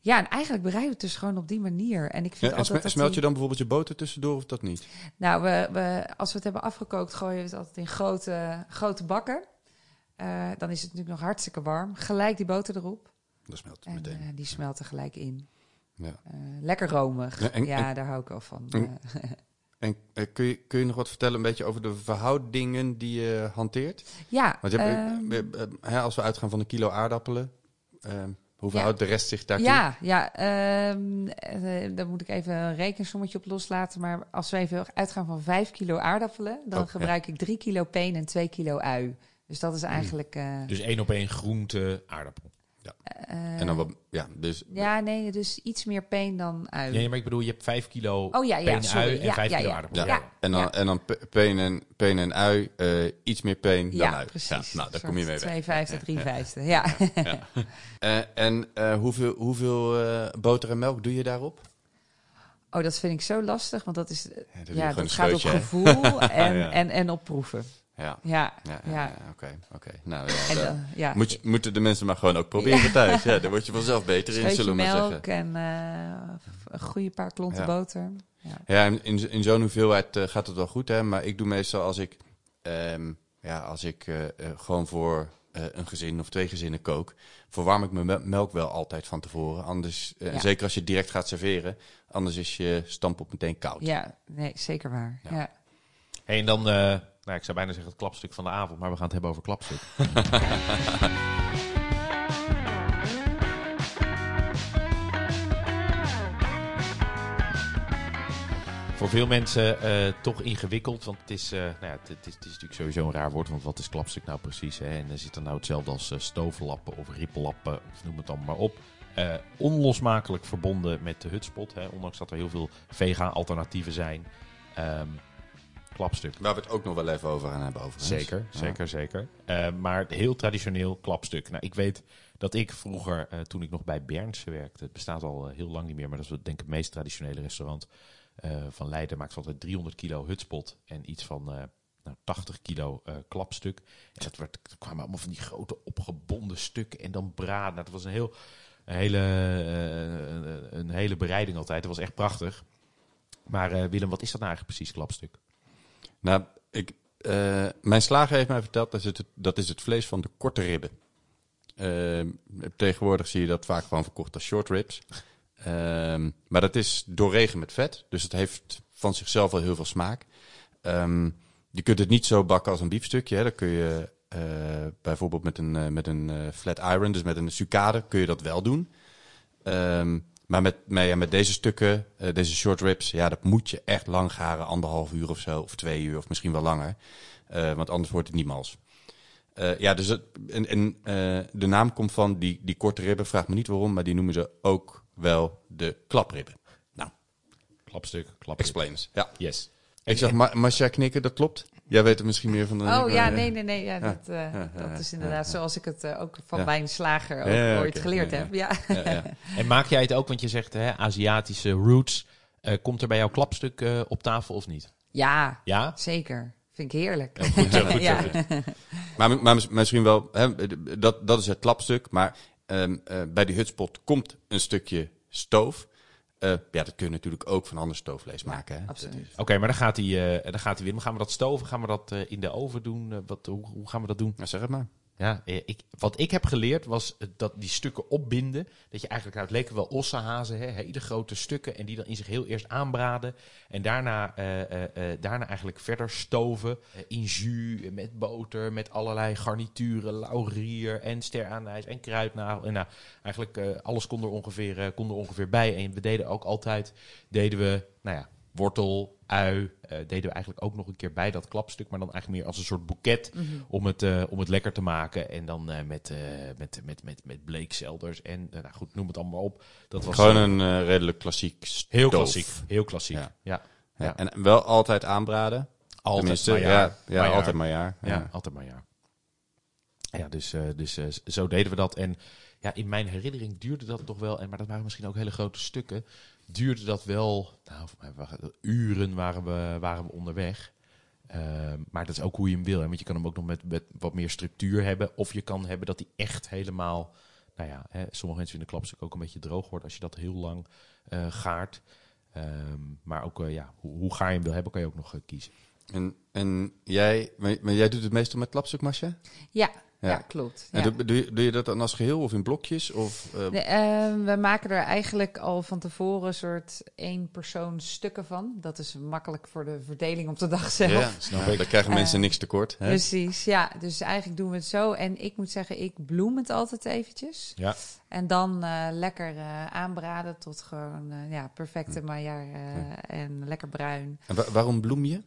ja, en eigenlijk bereiden we het dus gewoon op die manier. En ik vind Ja, en altijd sme- dat smelt die- je dan bijvoorbeeld je boter tussendoor of dat niet? Nou, we, we, als we het hebben afgekookt, gooien we het altijd in grote, grote bakken. Eh, dan is het natuurlijk nog hartstikke warm. Gelijk die boter erop. Dat smelt En meteen. eh, die smelt er gelijk in. Ja. Eh, lekker romig. Ja, Ja, en- daar hou ik wel van. en- En kun, je, kun je nog wat vertellen een beetje over de verhoudingen die je hanteert? ja, Want je hebt, ehm, eh, eh, eh, als we uitgaan van een kilo aardappelen, eh, hoe verhoudt de rest zich daartoe? Ja, ja ehm, eh, daar moet ik even een rekensommetje op loslaten. Maar als we even uitgaan van 5 kilo aardappelen, dan Oh, ja. gebruik ik 3 kilo peen en 2 kilo ui. Dus dat is eigenlijk. eh, dus één op één groente, aardappel. Eh, En dan wat, ja, dus Ja, nee, dus iets meer peen dan ui. Nee, maar ik bedoel, je hebt vijf kilo Oh ja, ja, peen sorry. ui en Ja, vijf ja, kilo ja. aardappel. Ja. Ja. En dan, Ja. en dan pe- peen en, peen en ui, eh, iets meer peen dan Ja, ui. precies. Ja, nou, daar kom je mee weg. 2,50, 3,50. Ja. Eh, en eh, hoeveel, hoeveel eh, boter en melk doe je daarop? Oh, dat vind ik zo lastig, want dat is. Ja, Ja, dat een gaat op gevoel en, Ja. en, en op proeven. Ja, Ja, ja, ja. ja, oké. oké. Nou, ja, dan, moet je, moeten de mensen maar gewoon ook proberen thuis. Ja, daar word je vanzelf beter in, zullen we maar zeggen. melk en eh, een goede paar klonten Ja. boter. Ja. Ja, in, in, zo'n hoeveelheid eh, gaat het wel goed, hè. Maar ik doe meestal als ik, ehm, ja, als ik eh, gewoon voor eh, een gezin of twee gezinnen kook, verwarm ik mijn me- melk wel altijd van tevoren. Anders, eh, Ja. zeker als je direct gaat serveren, anders is je stampot meteen koud. ja, nee, zeker waar. Ja. Ja. Hey, en dan, eh, nou, ik zou bijna zeggen het klapstuk van de avond, maar we gaan het hebben over klapstuk. Voor veel mensen eh, toch ingewikkeld, want het is, eh, nou ja, het, het is, het is natuurlijk sowieso een raar woord, want wat is klapstuk nou precies? Hè? En er zit er nou hetzelfde als stooflappen of riepellappen, of noem het dan maar op. Onlosmakelijk verbonden met de hutspot, hè? ondanks dat er heel veel vega-alternatieven zijn. Ehm, klapstuk. Waar we het ook nog wel even over gaan hebben. Overigens. Zeker, Ja. zeker, zeker. Eh, maar heel traditioneel klapstuk. Nou, ik weet dat ik vroeger, eh, toen ik nog bij Bernse werkte, het bestaat al eh, heel lang niet meer, maar dat is denk ik het meest traditionele restaurant van Leiden, maakt altijd 300 kilo hutspot en iets van nou, 80 kilo klapstuk. En dat werd, er kwamen allemaal van die grote opgebonden stukken en dan braden. Nou, dat was een, heel, een, hele, een hele bereiding altijd. Dat was echt prachtig. Maar Willem, wat is dat nou eigenlijk precies, klapstuk? Nou, ik, eh, mijn slager heeft mij verteld dat is het, dat is het vlees van de korte ribben. Ehm, tegenwoordig zie je dat vaak gewoon verkocht als short ribs. Ehm, maar dat is doorregen met vet, dus het heeft van zichzelf al heel veel smaak. Ehm, je kunt het niet zo bakken als een biefstukje. Hè. Dan kun je eh, bijvoorbeeld met een, met een flat iron, dus met een sucade, kun je dat wel doen. Ehm, maar met, met, met deze stukken, eh, deze short ribs, ja, dat moet je echt lang garen. Anderhalf uur of zo, of twee uur, of misschien wel langer. Eh, want anders wordt het niet mals. Eh, ja, dus het, en, en, de naam komt van die, die korte ribben, vraag me niet waarom, maar die noemen ze ook wel de klapribben. Nou, Klapstuk, klapstuk. explains. Ja. Yes. Ik zag Ma Masha knikken, dat klopt. Jij weet er misschien meer van dan ik, Oh maar, ja, nee, nee, nee. Ja, Ja. dat, eh, Ja, ja, dat is inderdaad ja. zoals ik het eh, ook van Ja. mijn slager ook Ja, ja, ooit geleerd Ja, ja. heb. Ja. Ja, ja. En maak jij het ook, want je zegt hè, Aziatische roots. Eh, komt er bij jouw klapstuk eh, op tafel of niet? ja, Ja? zeker. Vind ik heerlijk. Ja, goed Ja. Maar, maar mis- misschien wel, hè, dat, dat is het klapstuk. Maar ehm, eh, bij die hutspot komt een stukje stoof. Eh, ja, dat kun je natuurlijk ook van ander stoofvlees maken. Hè? Absoluut. Oké, maar dan gaat hij eh, dan gaat hij weer. Gaan we dat stoven? Gaan we dat eh, in de oven doen? Wat, hoe, hoe gaan we dat doen? Nou, zeg het maar. Ja, eh, ik, wat ik heb geleerd was eh, dat die stukken opbinden. Dat je eigenlijk, nou, het leken wel ossenhazen, hè, hele grote stukken. En die dan in zich heel eerst aanbraden. En daarna, eh, daarna eigenlijk verder stoven. in jus, met boter, met allerlei garnituren. Laurier en steraanijs en kruidnagel. En nou, eigenlijk alles kon er, ongeveer, kon er ongeveer bij. En we deden ook altijd, deden we, nou ja, wortel, ui. eh, deden we eigenlijk ook nog een keer bij dat klapstuk. Maar dan eigenlijk meer als een soort boeket Mhm. om het, eh, om het lekker te maken. En dan eh, met, eh met, met, met, met bleekselders en nou goed, noem het allemaal op. Dat was Gewoon een redelijk klassiek stoof. heel klassiek. Heel klassiek. Ja. Ja, ja. Ja. En wel altijd aanbraden. altijd Tenminste, maar ja, jaar. ja, Maar jaar. altijd maar jaar. Ja, Ja. altijd maar ja. Ja, dus, eh, dus eh, zo deden we dat. En ja, in mijn herinnering duurde dat toch wel, en, maar dat waren misschien ook hele grote stukken, duurde dat wel, nou, voor mij waren uren waren we, waren we onderweg. Ehm, maar dat is ook hoe je hem wil. Hè? Want je kan hem ook nog met, wat meer structuur hebben. Of je kan hebben dat hij echt helemaal... Nou ja, hè, sommige mensen vinden klapstuk ook een beetje droog wordt als je dat heel lang eh, gaart. Ehm, maar ook, eh, ja, hoe, hoe je hem wil hebben, kan je ook nog eh, kiezen. En, en jij, maar, maar jij doet het meestal met klapstuk? Ja, Ja. ja. klopt. En Ja. doe, doe, je, doe je dat dan als geheel of in blokjes? Of, eh, Nee, eh, we maken er eigenlijk al van tevoren een soort één persoon stukken van. Dat is makkelijk voor de verdeling op de dag zelf. ja, snap ik. Dan krijgen mensen Eh, niks tekort. Hè? Precies, ja. Dus eigenlijk doen we het zo. En ik moet zeggen, ik bloem het altijd eventjes. Ja. En dan eh, lekker eh, aanbraden tot gewoon ja, perfecte maillard eh, en lekker bruin. En wa- waarom bloem je?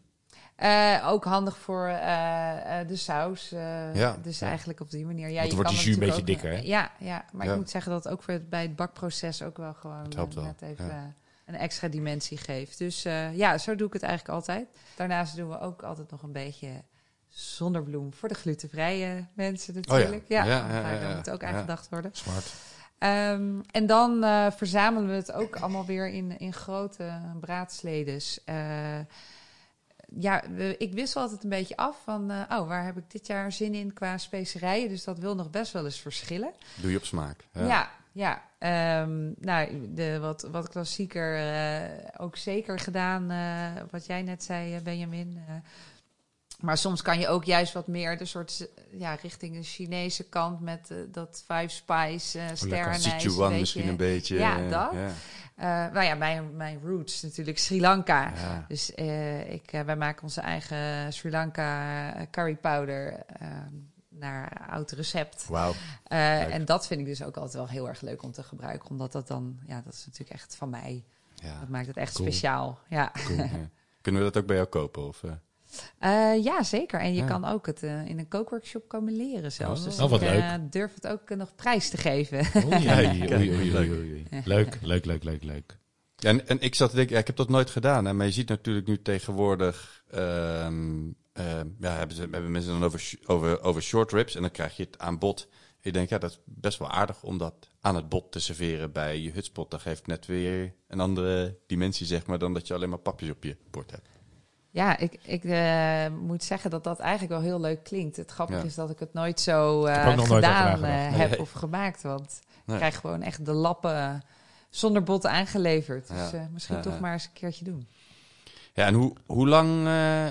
Eh, ook handig voor eh, eh, de saus. Ja, dus ja. eigenlijk op die manier. Ja, Want je wordt die jus een beetje dikker, hè? Ja, ja, maar Ja. ik moet zeggen dat het ook voor het, bij het bakproces ook wel gewoon Het helpt wel, net even een extra dimensie geeft. Dus eh, ja, zo doe ik het eigenlijk altijd. Daarnaast doen we ook altijd nog een beetje zonnebloem voor de glutenvrije mensen natuurlijk. Ja, ja, ja, daar moet ook aan gedacht worden. Smart. Ehm, en dan eh, verzamelen we het ook allemaal weer in, in grote braadsledes. Ja, ik wissel altijd een beetje af van, eh, oh, waar heb ik dit jaar zin in qua specerijen? Dus dat wil nog best wel eens verschillen. Doe je op smaak. Ja, ja. Ehm, nou, de wat, wat klassieker eh, ook zeker gedaan, eh, wat jij net zei, Benjamin. Maar soms kan je ook juist wat meer de soort, ja, richting de Chinese kant met dat five spice, uh, sterrenijs. Sichuan misschien een beetje. Ja, dat. Ja. Eh, nou ja, mijn, mijn roots natuurlijk Sri Lanka. Ja. Dus eh, ik, eh, wij maken onze eigen Sri Lanka curry powder eh, naar oud recept. Wauw. En dat vind ik dus ook altijd wel heel erg leuk om te gebruiken. Omdat dat dan, ja, dat is natuurlijk echt van mij. Ja. Dat maakt het echt Cool. speciaal. Ja. Cool, ja. Kunnen we dat ook bij jou kopen? Of, eh? Eh, ja, zeker. En je Ja. kan ook het eh, in een kookworkshop komen leren zelfs. Oh. Dus Oh, wat ik leuk. eh, durf het ook nog prijs te geven. Oei, Kijk, oei, kijk, oei, oei, leuk. Leuk, leuk, leuk, leuk. Ja, en, en ik zat te denken, ja, ik heb dat nooit gedaan. Hè, maar je ziet natuurlijk nu tegenwoordig... ehm, ehm, ja, hebben, ze, hebben mensen dan over, sh- over, over short ribs. En dan krijg je het aan bod. Ik denk, ja, dat is best wel aardig om dat aan het bod te serveren bij je hutspot. Dat geeft net weer een andere dimensie, zeg maar, dan dat je alleen maar papjes op je bord hebt. Ja, ik, ik eh, moet zeggen dat dat eigenlijk wel heel leuk klinkt. Het grappige Ja. is dat ik het nooit zo eh, nooit gedaan eh, heb of gemaakt. Want ik krijg gewoon echt de lappen zonder bot aangeleverd. Dus Ja. misschien toch maar eens een keertje doen. Ja, en hoe, hoe, lang,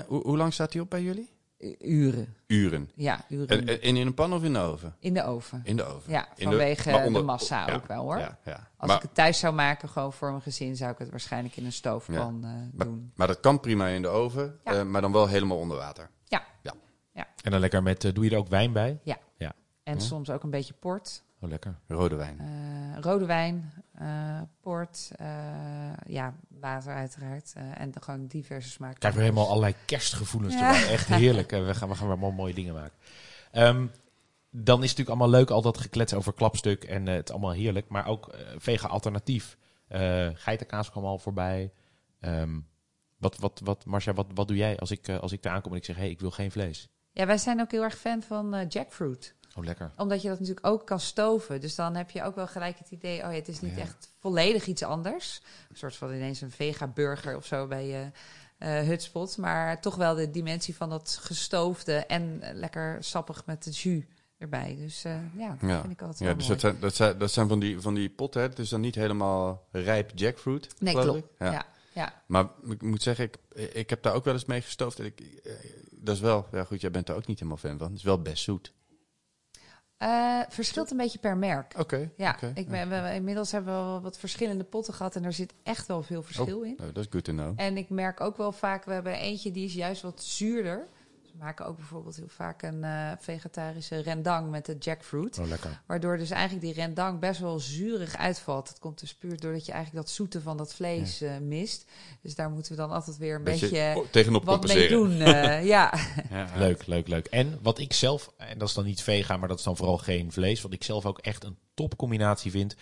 hoe, hoe lang staat hij op bij jullie? U- Uren. Uren. Ja, uren. En, en in een pan of in de oven? in de oven. In de oven. Ja, In vanwege maar onder- de massa ja, ook wel hoor. Ja, ja. Als maar, ik het thuis zou maken, gewoon voor mijn gezin, zou ik het waarschijnlijk in een stoofpan eh, maar, doen. maar dat kan prima in de oven, Ja. eh, maar dan wel helemaal onder water. En dan lekker met, eh, doe je er ook wijn bij? En Ja. soms ook een beetje port. Oh, lekker. Rode wijn. Eh, rode wijn, eh, port, eh, ja, water uiteraard. eh, en dan gewoon diverse smaken. Krijg weer helemaal allerlei kerstgevoelens Ja. erbij. Echt heerlijk. We, gaan, we gaan weer mooie dingen maken. Ehm, dan is het natuurlijk allemaal leuk, al dat geklets over klapstuk. En het allemaal heerlijk. Maar ook vega alternatief. Geitenkaas kwam al voorbij. Ehm, wat, wat, wat, Marcia, wat, wat doe jij als ik, als ik daar aankom en ik zeg... hé, hey, ik wil geen vlees. Ja, wij zijn ook heel erg fan van jackfruit. Oh, lekker. Omdat je dat natuurlijk ook kan stoven. Dus dan heb je ook wel gelijk het idee... oh ja, het is niet Ja. echt volledig iets anders. Een soort van ineens een vega-burger of zo bij je eh hutspot. Maar toch wel de dimensie van dat gestoofde... en eh, lekker sappig met de jus erbij. Dus eh, ja, dat Ja. vind ik altijd Ja, wel dus mooi. dat zijn, dat zijn, dat zijn van, die, van die potten, hè? Het is dan niet helemaal rijp jackfruit. Nee, klopt. Ja. Ja. Ja. Maar ik moet zeggen, ik, ik heb daar ook wel eens mee gestoofd. En ik, eh, dat is wel, ja goed, jij bent daar ook niet helemaal fan van. Het is wel best zoet. Eh, verschilt een beetje per merk. Oké. Ja, ik ben, we, inmiddels hebben we wel wat verschillende potten gehad en er zit echt wel veel verschil in. Nou, dat is good to know. En ik merk ook wel vaak, we hebben eentje die is juist wat zuurder. We maken ook bijvoorbeeld heel vaak een eh, vegetarische rendang met de jackfruit. Oh, lekker. Waardoor dus eigenlijk die rendang best wel zuurig uitvalt. Dat komt dus puur doordat je eigenlijk dat zoete van dat vlees eh, mist. Dus daar moeten we dan altijd weer een beetje, tegenop wat mee compenseren. doen. eh, ja. Leuk, leuk, leuk. En wat ik zelf, en dat is dan niet vega, maar dat is dan vooral geen vlees. Wat ik zelf ook echt een topcombinatie vind.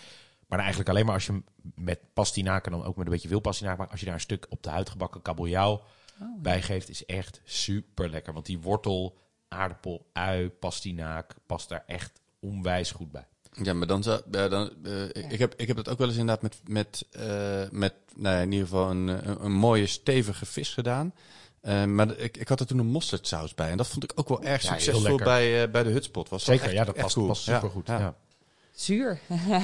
Maar dan eigenlijk alleen maar als je hem met pastinaken, dan ook met een beetje veel pastinaak maakt. Als je daar een stuk op de huid gebakken kabeljauw Oh, bij geeft, is echt super lekker. Want die wortel, aardappel, ui, pastinaak past daar echt onwijs goed bij. Ja, maar dan zou... ja, dan, eh, ik, heb, ik heb dat ook wel eens inderdaad met, met, eh, met nou ja, in ieder geval een, een, een mooie stevige vis gedaan. Eh, maar ik, ik had er toen een mosterdsaus bij. En dat vond ik ook wel erg Ja, succesvol bij, eh, bij de hutspot. Was Zeker, echt, ja, dat echt past, cool. past Ja, super goed. ja. Ja. Zuur.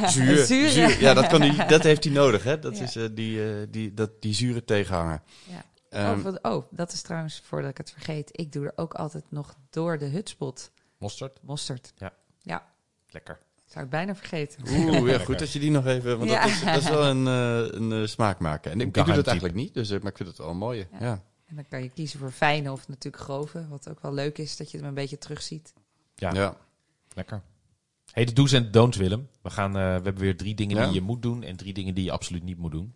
Zuur, Zuur. zuur. Ja, dat, kan die, dat heeft hij nodig. Hè? Dat Ja. is eh, die, eh, die, dat, die zure tegenhanger. Ja. Oh, wat- oh, dat is trouwens, voordat ik het vergeet, ik doe er ook altijd nog door de hutspot Mosterd, mosterd. Ja. Ja, lekker. zou ik bijna vergeten. Oeh, ja, goed dat je die nog even... Want Ja. dat, is, dat is wel een, eh, een eh, smaakmaker. En ik, ik doe dat eigenlijk niet, dus, eh, maar ik vind het wel mooi. Ja. En dan kan je kiezen voor fijne of natuurlijk grove. Wat ook wel leuk is, dat je hem een beetje terugziet. Ja, Ja. lekker. Hey, de do's en don'ts, Willem. We, gaan, eh, we hebben weer drie dingen Ja. die je moet doen en drie dingen die je absoluut niet moet doen.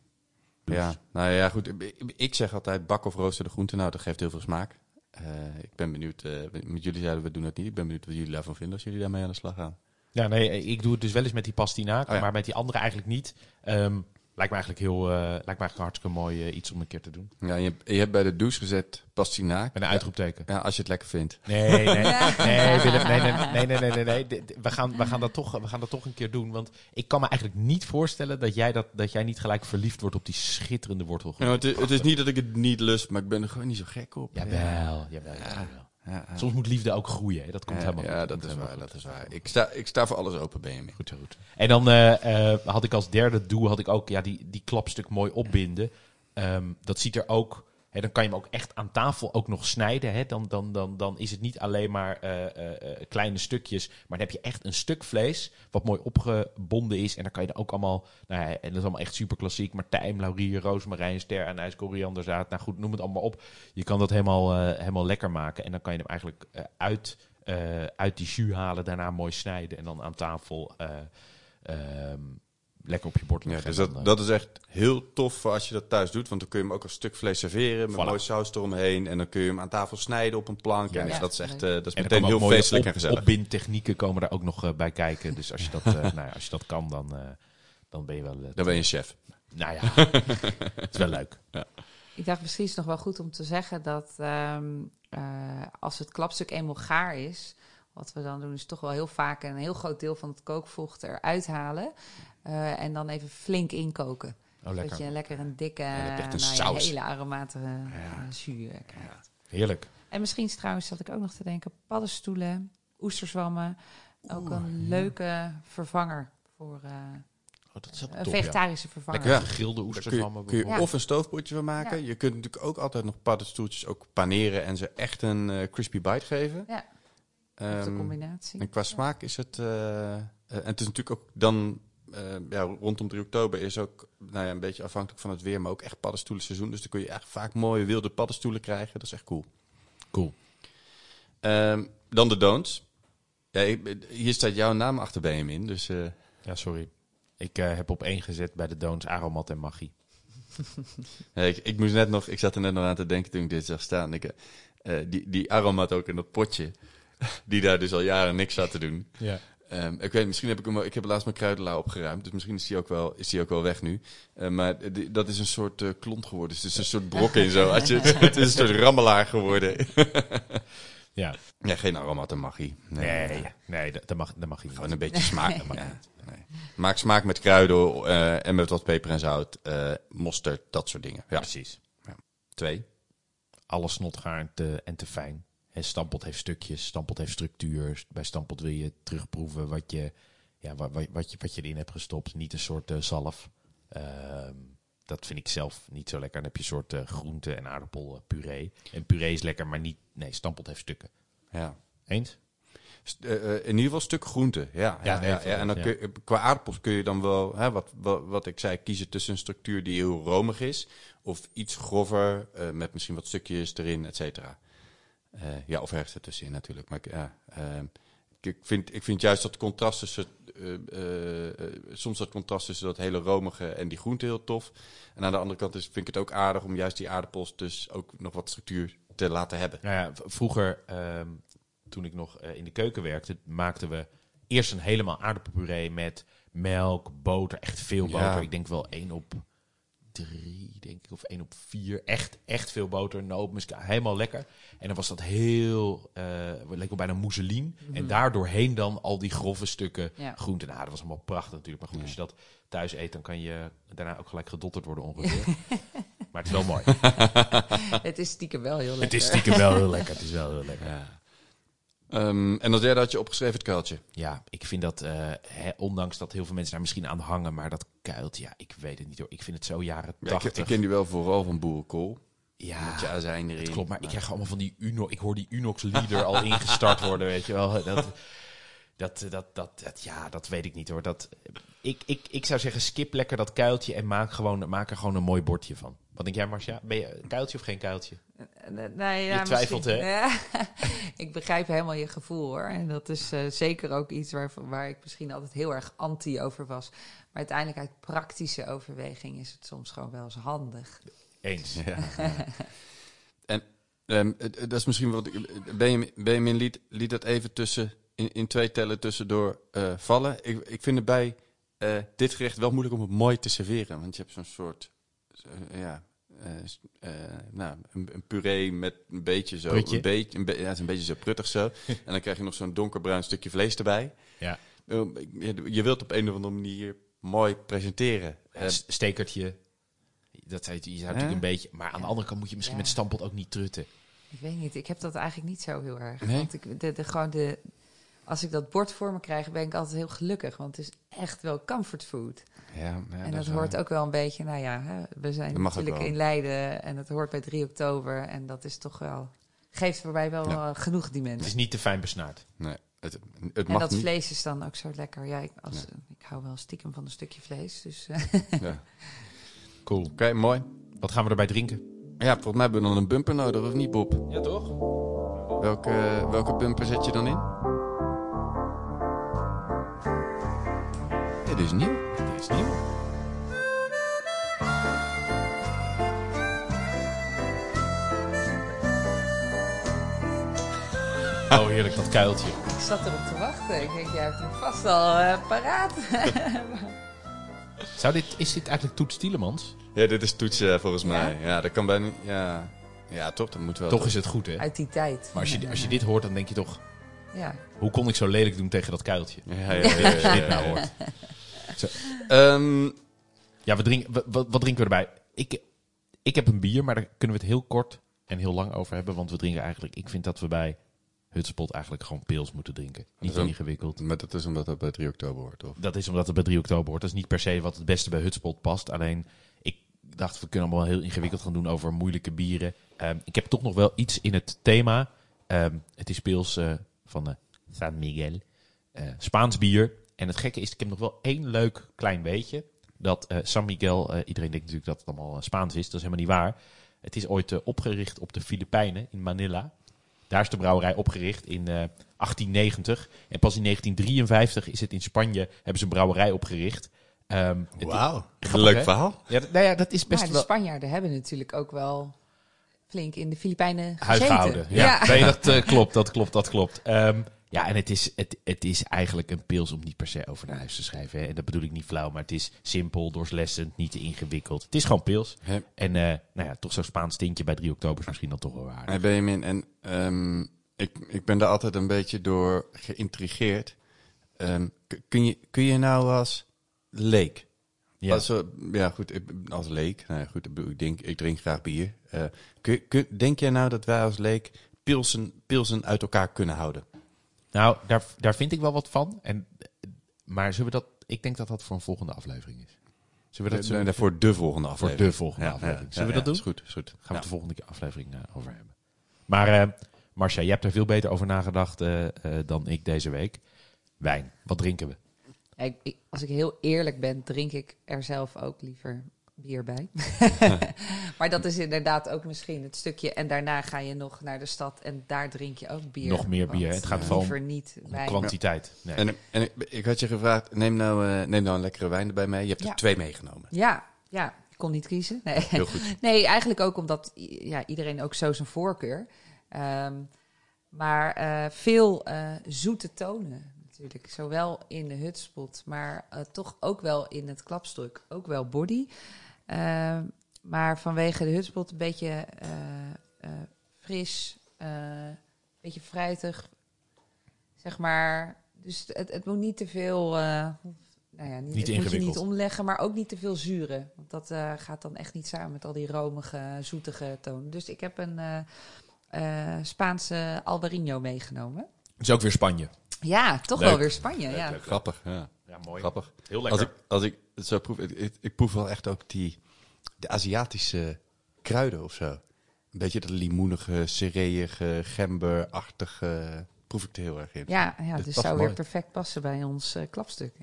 Ja, nou ja, goed. Ik- zeg altijd bak of rooster de groente. Nou, dat geeft heel veel smaak. Eh, ik ben benieuwd. eh, met jullie zeiden we doen het niet. Ik ben benieuwd wat jullie daarvan vinden als jullie daarmee aan de slag gaan. Ja, nee, ik doe het dus wel eens met die pastinaak, Oh ja. maar met die andere eigenlijk niet. Ehm, lijkt me eigenlijk heel, eh, lijkt me eigenlijk hartstikke mooi eh, iets om een keer te doen. Ja, je, je hebt bij de douche gezet pastinaak. Met een uitroepteken. Ja, als je het lekker vindt. Nee, nee, nee, Willem, nee, nee, nee, nee, nee, nee, We gaan, we, gaan dat toch, we gaan dat toch een keer doen. Want ik kan me eigenlijk niet voorstellen dat jij, dat, dat jij niet gelijk verliefd wordt op die schitterende wortel. Ja, het, is, het is niet dat ik het niet lust, maar ik ben er gewoon niet zo gek op. Jawel, jawel, jawel. jawel. Ja, ja. Soms moet liefde ook groeien. Hè? Dat komt Ja, helemaal ja, goed. dat komt is waar. Dat is waar. Ik sta, ik sta voor alles open, Benjamin. Goed zo goed. En dan eh, eh, had ik als derde doel had ik ook ja, die, die klapstuk mooi opbinden. Ehm, dat ziet er ook. Hè, dan kan je hem ook echt aan tafel ook nog snijden. Hè? Dan, dan, dan, dan is het niet alleen maar eh, eh, eh, kleine stukjes. Maar dan heb je echt een stuk vlees. Wat mooi opgebonden is. En dan kan je er ook allemaal. Nou ja, en dat is allemaal echt super klassiek. Martijn, laurier, rozemarijn, ster, anijs, korianderzaad. Nou goed, noem het allemaal op. Je kan dat helemaal, helemaal lekker maken. En dan kan je hem eigenlijk uit, uit die jus halen. Daarna mooi snijden. En dan aan tafel. eh, ehm, lekker op je bord Ja, dus dat, dan, eh, dat is echt heel tof als je dat thuis doet. Want dan kun je hem ook als stuk vlees serveren. Met Voilà. mooi saus eromheen. En dan kun je hem aan tafel snijden op een plank. Ja, en ja. dat is echt eh, dat is en meteen heel feestelijk op- en gezellig. Opbindtechnieken komen daar ook nog eh, bij kijken. Dus als je dat, eh, nou ja, als je dat kan, dan, eh, dan ben je wel... Dan ben je een chef. Nou ja, het is wel leuk. Ik dacht misschien is het nog wel goed om te zeggen dat ehm, eh, als het klapstuk eenmaal gaar is, wat we dan doen is toch wel heel vaak een heel groot deel van het kookvocht eruit halen eh, en dan even flink inkoken. Oh, Dat je lekker een dikke, een nou hele aromatige eh, eh, krijgt. Heerlijk. En misschien is trouwens, zat ik ook nog te denken, paddenstoelen, oesterzwammen, ook een leuke vervanger voor, eh, Oh, dat is ook Een top, ja. vegetarische vervanger. Lekker gegrilde Daar kun je, oesterzwammen kun je of een stoofpotje van maken. Ja. Je kunt natuurlijk ook altijd nog paddenstoeltjes ook paneren en ze echt een crispy bite geven. Ja. De Ehm, combinatie. en qua smaak is het... en het is natuurlijk ook dan... eh, ja, rondom 3 oktober is ook nou ja, een beetje afhankelijk van het weer, maar ook echt paddenstoelenseizoen. Dus dan kun je echt vaak mooie wilde paddenstoelen krijgen. Dat is echt cool. Cool. Ehm, dan de don'ts. Ja, ik- hier staat jouw naam achter Benjamin, dus... eh, Ja, sorry. Ik eh, heb op één gezet bij de Doons Aromat en Magie. Ik, ik moest net nog, ik zat er net nog aan te denken toen ik dit zag staan. Ik, die, die aromat ook in dat potje, die daar dus al jaren niks zat te doen. Ja. Ehm, ik weet, misschien heb ik hem, ik heb laatst mijn kruidelaar opgeruimd, dus misschien is die ook wel, is die ook wel weg nu. Eh, maar dat is een soort eh, klont geworden. Dus het is een soort brok in zo. Als je, het is een soort rammelaar geworden. Ja. ja, geen aromat en magie. Nee, nee, dat, mag, dat mag je niet. Gewoon een beetje smaak. Dat mag Ja, niet. nee. Maak smaak met kruiden eh, en met wat peper en zout, eh mosterd, dat soort dingen. Ja, Precies. twee. Alles snotgaar en te fijn. Hè, Stampot heeft stukjes, Stampot heeft structuur. Bij Stampot wil je terugproeven wat je, ja, wat, wat, je, wat je erin hebt gestopt. Niet een soort eh, zalf. Ehm, dat vind ik zelf niet zo lekker. Dan heb je een soort eh, groente- en aardappelpuree. En puree is lekker, maar niet... Nee, Stampot heeft stukken. Ja. Eens? St- eh, in ieder geval een stuk groente. Ja, ja, Ja, ja, nee, ja, veel, En dan kun je, qua aardappels kun je dan wel, hè, wat, wat, wat ik zei, kiezen tussen een structuur die heel romig is. Of iets grover, met misschien wat stukjes erin, et cetera. Eh, ja, of ergens ertussenin natuurlijk. Maar ik- ja, eh, ik, vind, ik vind juist dat contrast tussen, eh, eh, soms dat contrast tussen dat hele romige en die groente heel tof. En aan de andere kant is, vind ik het ook aardig om juist die aardappels dus ook nog wat structuur te laten hebben. Nou ja, vroeger, ehm, toen ik nog in de keuken werkte, maakten we eerst een helemaal aardappelpuree met melk, boter, echt veel Ja. boter. Ik denk wel één op drie, denk ik, of één op vier. Echt, echt veel boter, muska, helemaal lekker. En dan was dat heel, eh leek wel bijna mousseline. En daardoorheen dan al die grove stukken Ja. groente. Nou, dat was allemaal prachtig natuurlijk. Maar goed, als je dat thuis eet, dan kan je daarna ook gelijk gedotterd worden ongeveer. maar het is wel mooi. Het is stiekem wel heel lekker. Het is stiekem wel heel lekker. Het is wel heel lekker. Ja. Ehm, en als derde had je opgeschreven het kuiltje. Ja, ik vind dat, eh, ondanks dat heel veel mensen daar misschien aan hangen, maar dat kuilt, ja, ik weet het niet hoor. Ik vind het zo jaren Ja, ik, 80. ik ken die wel vooral van boerenkool. ja, Met je azijn erin. klopt. Maar ik krijg allemaal van die Uno, ik hoor die Unox leader al ingestart worden, weet je wel. Dat, dat, dat, dat, dat, ja, dat weet ik niet hoor. Dat, ik, ik, ik zou zeggen, skip lekker dat kuiltje en maak, gewoon, maak er gewoon een mooi bordje van. Wat denk jij, Marcia? Ben je een kuiltje of geen kuiltje? Nee, nee, ja, Je twijfelt, misschien- hè? Ja, ik begrijp helemaal je gevoel hoor. En dat is eh, zeker ook iets waar, waar ik misschien altijd heel erg anti over was. Maar uiteindelijk uit praktische overweging is het soms gewoon wel eens handig. Eens. Ja. En ehm, het- dat is misschien wat ik. Benjamin, Benjamin liet, liet dat even tussen, in, in twee tellen tussendoor eh, vallen. Ik, ik vind het bij eh, dit gerecht wel moeilijk om het mooi te serveren. Want je hebt zo'n soort. Eh, ja. eh, eh, nou, een, een puree met een beetje zo. Prutje. Een beetje, een be- ja, het is een beetje zo pruttig zo. en dan krijg je nog zo'n donkerbruin stukje vlees erbij. Ja. Eh, je- wilt op een of andere manier mooi presenteren. Een stekertje. Dat zou je, je zou natuurlijk een beetje... Maar aan de andere kant moet je misschien Ja. met stampot ook niet trutten. Ik weet niet, ik heb dat eigenlijk niet zo heel erg. Nee? Want ik, de, de, gewoon de, als ik dat bord voor me krijg, ben ik altijd heel gelukkig. Want het is echt wel comfortfood. ja, ja, en dat, hoort ook wel een beetje, nou ja, hè, we zijn Dat natuurlijk in Leiden en het hoort bij 3 oktober. En dat is toch wel, geeft voor mij wel Ja. eh, genoeg Het dimensie. is niet te fijn besnaard. Nee, het, het En dat niet. vlees is dan ook zo lekker. Ja, ik, als, Ja. ik hou wel stiekem van een stukje vlees. Dus eh, Ja. Cool. Oké, mooi. Wat gaan we erbij drinken? Ja, volgens mij hebben we dan een bumper nodig, of niet, Bob? Ja, toch? Welke, welke bumper zet je dan in? Dit is nieuw. Dit is nieuw. Oh, heerlijk, dat kuiltje. ik zat erop te wachten. Ik denk, jij hebt hem vast al eh, paraat. Zou dit, is dit eigenlijk Toets Tielemans? Ja, dit is toetsen volgens Ja? mij. Ja, dat kan bijna... Ja, ja toch, dat moet wel. Toch is het goed, hè? Uit die tijd. Maar als je, als je dit hoort, dan denk je toch... Ja. Hoe kon ik zo lelijk doen tegen dat kuiltje? Ja, ja, ja, ja, Als je dit nou hoort. Ehm, Ja, we drinken, we- wat, wat drinken we erbij? Ik, ik heb een bier, maar daar kunnen we het heel kort en heel lang over hebben. Want we drinken eigenlijk... Ik vind dat we bij Hutspot eigenlijk gewoon pils moeten drinken. Niet ook- ingewikkeld. Maar dat is omdat dat bij 3 oktober hoort, of? Dat is omdat het bij 3 oktober hoort. Dat is niet per se wat het beste bij Hutspot past. Alleen, ik dacht, we kunnen allemaal heel ingewikkeld gaan doen over moeilijke bieren. Ehm, ik heb toch nog wel iets in het thema. Ehm, het is pils eh, van eh, San Miguel. Eh, Spaans bier. En het gekke is, ik heb nog wel één leuk klein weetje. Dat eh, San Miguel, eh, iedereen denkt natuurlijk dat het allemaal eh, Spaans is. Dat is helemaal niet waar. Het is ooit opgericht op de Filipijnen, in Manila. Daar is de brouwerij opgericht in eh, 1890. En pas in 1953 is het in Spanje, hebben ze een brouwerij opgericht. Ehm, het- Wauw, leuk hè? verhaal. Ja, nou ja, dat is best maar de wel Spanjaarden hebben natuurlijk ook wel flink in de Filipijnen gezeten. huisgehouden. Ja, Nee, dat klopt, dat klopt, dat klopt. Ehm, ja, en het is, het, het is eigenlijk een pils om niet per se over naar huis te schrijven. Hè. En dat bedoel ik niet flauw, maar het is simpel, doorslessend, niet te ingewikkeld. Het is gewoon pils. En eh, nou ja, toch zo'n Spaans tintje bij 3 oktober is misschien dan toch wel waar. Hey Benjamin, en ehm, ik, ik ben daar altijd een beetje door geïntrigeerd. Ehm, kun, je, kun je nou als leek, Ja. als, we- ja goed, ik- als leek, nou ja, goed, ik, denk, ik drink graag bier. Eh, kun, kun, denk jij nou dat wij als leek pilsen, pilsen uit elkaar kunnen houden? Nou, daar, daar vind ik wel wat van. En, maar zullen we dat, ik denk dat dat voor een volgende aflevering is. Zullen we dat Nee, zo, nee, voor de volgende voor aflevering. de volgende Ja, aflevering? ja, Zullen we ja, dat doen? Is goed, is goed. Gaan we het de volgende keer aflevering eh, over hebben. Maar eh Marcia, je hebt er veel beter over nagedacht eh, eh, dan ik deze week. Wijn, wat drinken we? Ja, ik- ik- als ik heel eerlijk ben, drink ik er zelf ook liever bier bij. maar dat is inderdaad ook misschien het stukje. En daarna ga je nog naar de stad en daar drink je ook bier. Nog meer bier? Het gaat ja. vooral niet wijn. Kwantiteit. Nee. En, en ik, ik had je gevraagd, neem nou, eh, neem nou een lekkere wijn erbij mee. Je hebt Ja. er twee meegenomen. Ja, ja, ik kon niet kiezen. Nee. Heel goed. Nee, eigenlijk ook omdat ja, iedereen ook zo zijn voorkeur. Ehm, maar eh, veel eh, zoete tonen natuurlijk. Zowel in de hutspot, maar eh, toch ook wel in het klapstuk. Ook wel body. Ehm, maar vanwege de hutspot een beetje eh, eh, fris, een beetje fruitig. Zeg maar, dus het, het moet niet te veel... eh, nou ja, niet, Niet het moet je niet ingewikkeld. omleggen, maar ook niet te veel zuren. Want dat eh, gaat dan echt niet samen met al die romige, zoetige tonen. Dus ik heb een eh, eh, Spaanse Albarino meegenomen. Het is ook weer Spanje. Ja, toch Leuk. wel weer Spanje. Leuk, ja. leuk. Grappig, ja. Ja, mooi. Grappig. Heel Als lekker. ik, als ik het zo proef, ik, ik, ik proef wel echt ook die de Aziatische kruiden of zo. Een beetje dat limoenige, cereëge, gemberachtige, proef ik er heel erg in. Ja, ja, Dat dus zou mooi. weer perfect passen bij ons eh, klapstuk.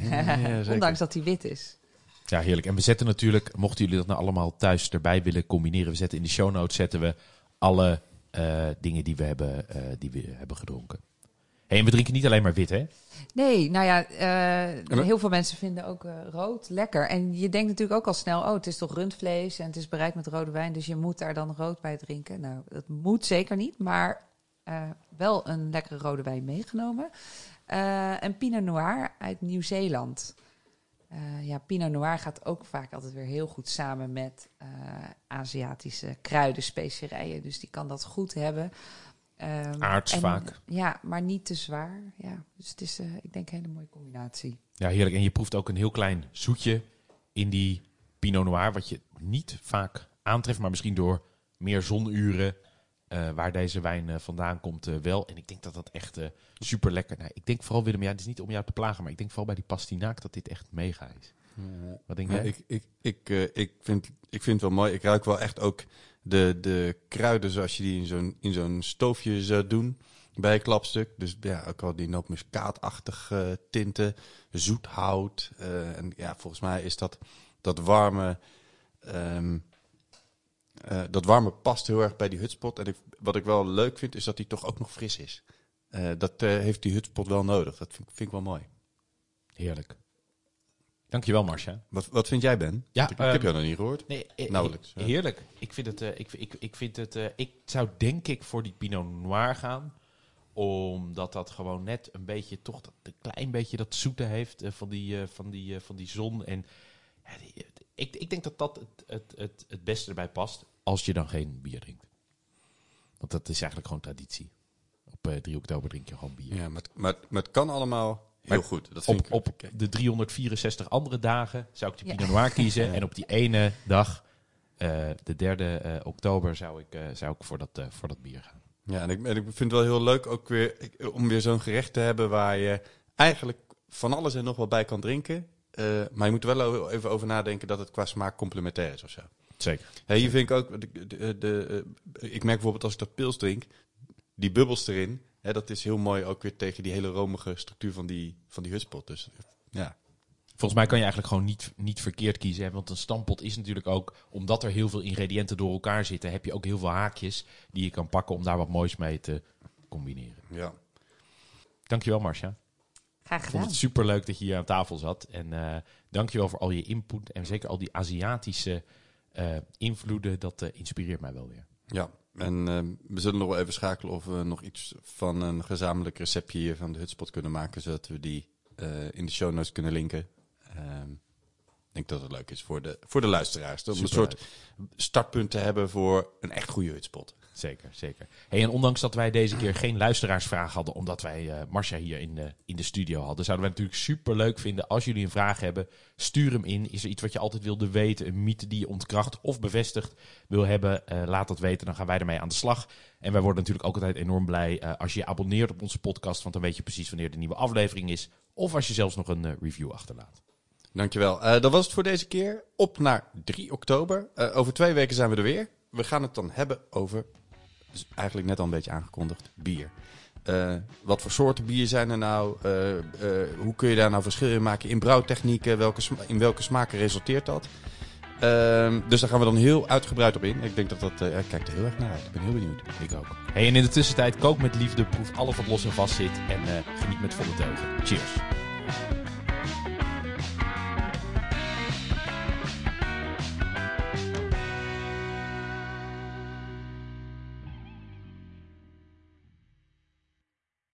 ja. Ondanks dat hij wit is. Ja, heerlijk. En we zetten natuurlijk, mochten jullie dat nou allemaal thuis erbij willen combineren, we zetten in de show notes zetten we alle eh, dingen die we hebben, eh, die we hebben gedronken. Hey, en we drinken niet alleen maar wit, hè? Nee, nou ja, eh, heel veel mensen vinden ook eh, rood lekker. En je denkt natuurlijk ook al snel, oh, het is toch rundvlees en het is bereid met rode wijn, dus je moet daar dan rood bij drinken. Nou, dat moet zeker niet, maar eh, wel een lekkere rode wijn meegenomen. Eh een Pinot Noir uit Nieuw-Zeeland. Eh, ja, Pinot Noir gaat ook vaak altijd weer heel goed samen met eh, Aziatische kruiden, specerijen. Dus die kan dat goed hebben. Ehm, Aards en- vaak. Ja, maar niet te zwaar. Ja, dus het is, eh, ik denk, een hele mooie combinatie. Ja, heerlijk. En je proeft ook een heel klein zoetje in die Pinot Noir, wat je niet vaak aantreft, maar misschien door meer zonuren eh, waar deze wijn eh, vandaan komt eh, wel. En ik denk dat dat echt super lekker. Nou, ik denk vooral Willem, ja, het is niet om jou te plagen, maar ik denk vooral bij die pastinaak dat dit echt mega is. Wat denk Ja, jij? ik, ik, ik, eh, ik, vind, ik vind het wel mooi. Ik ruik wel echt ook de, de kruiden zoals je die in zo'n, in zo'n stoofje zou doen bij klapstuk. Dus ja, ook wel die nootmuskaatachtige tinten, zoet hout. eh, en ja, volgens mij is dat, dat warme... ehm, eh, dat warme past heel erg bij die hutspot. En wat ik wel leuk vind, is dat die toch ook nog fris is. Eh, dat eh, heeft die hutspot wel nodig. Dat vind, vind ik wel mooi. Heerlijk. Dankjewel, Marcia. Wat, wat vind jij, Ben? Ja, ik, ik ehm, heb jou nog niet gehoord. Nee, eh, Nauwelijks, he-. Heerlijk. Ik vind het, eh, ik, ik, ik vind het, eh, ik zou denk ik voor die Pinot Noir gaan. Omdat dat gewoon net een beetje, toch dat, een klein beetje dat zoete heeft van, die, van, die, van die zon. En die- ik, ik denk dat dat het, het, het, het beste erbij past. Als je dan geen bier drinkt. Want dat is eigenlijk gewoon traditie. Op eh, 3 oktober drink je gewoon bier. Ja, maar, maar, maar het kan allemaal heel goed. Dat vind Op, ik, op de 364 andere dagen zou ik die Ja. Pinot Noir kiezen. En op die ene dag, eh, de derde eh, oktober, zou ik, eh, zou ik voor, dat, eh, voor dat bier gaan. Ja, en ik, en ik vind het wel heel leuk ook weer ik- om weer zo'n gerecht te hebben waar je eigenlijk van alles en nog wat bij kan drinken. Eh, maar je moet er wel even over nadenken dat het qua smaak complementair is of zo. Zeker. Hey, hier vind ik ook, de, de, de, ik merk bijvoorbeeld als ik dat pils drink, die bubbels erin, hè, dat is heel mooi ook weer tegen die hele romige structuur van die, van die hutspot. Dus ja, Volgens mij kan je eigenlijk gewoon niet, niet verkeerd kiezen. Hè? Want een stampot is natuurlijk ook, omdat er heel veel ingrediënten door elkaar zitten, heb je ook heel veel haakjes die je kan pakken om daar wat moois mee te combineren. ja. Dankjewel Marcia. Graag Ik vond gedaan. het super leuk dat je hier aan tafel zat. En eh dankjewel voor al je input en zeker al die Aziatische eh, invloeden. Dat eh, inspireert mij wel weer. Ja, en ehm, we zullen nog wel even schakelen of we nog iets van een gezamenlijk receptje hier van de hutspot kunnen maken, zodat we die eh, in de show notes kunnen linken. Ehm, ik denk dat het leuk is voor de, voor de luisteraars. Om een soort startpunt te hebben voor een echt goede hutspot. Zeker, zeker. Hey, en ondanks dat wij deze keer geen luisteraarsvraag hadden, omdat wij eh Marcia hier in de, in de studio hadden, zouden wij natuurlijk super leuk vinden als jullie een vraag hebben. Stuur hem in. Is er iets wat je altijd wilde weten, een mythe die je ontkracht of bevestigd wil hebben? Eh, laat dat weten, dan gaan wij ermee aan de slag. En wij worden natuurlijk ook altijd enorm blij eh, als je je abonneert op onze podcast, want dan weet je precies wanneer de nieuwe aflevering is. Of als je zelfs nog een review achterlaat. Dankjewel. Dat was het voor deze keer. Op naar 3 oktober. Over twee weken zijn we er weer. We gaan het dan hebben over, eigenlijk net al een beetje aangekondigd, bier. Eh, wat voor soorten bier zijn er nou? Eh, eh, hoe kun je daar nou verschil in maken in brouwtechnieken? Welke in welke smaken resulteert dat? Ehm, dus daar gaan we dan heel uitgebreid op in. Ik denk dat dat... ik kijk er heel erg naar uit. Ik ben heel benieuwd. Ik ook. Hey, en in de tussentijd kook met liefde, proef alles wat los en vast zit en geniet met volle teugen. Cheers.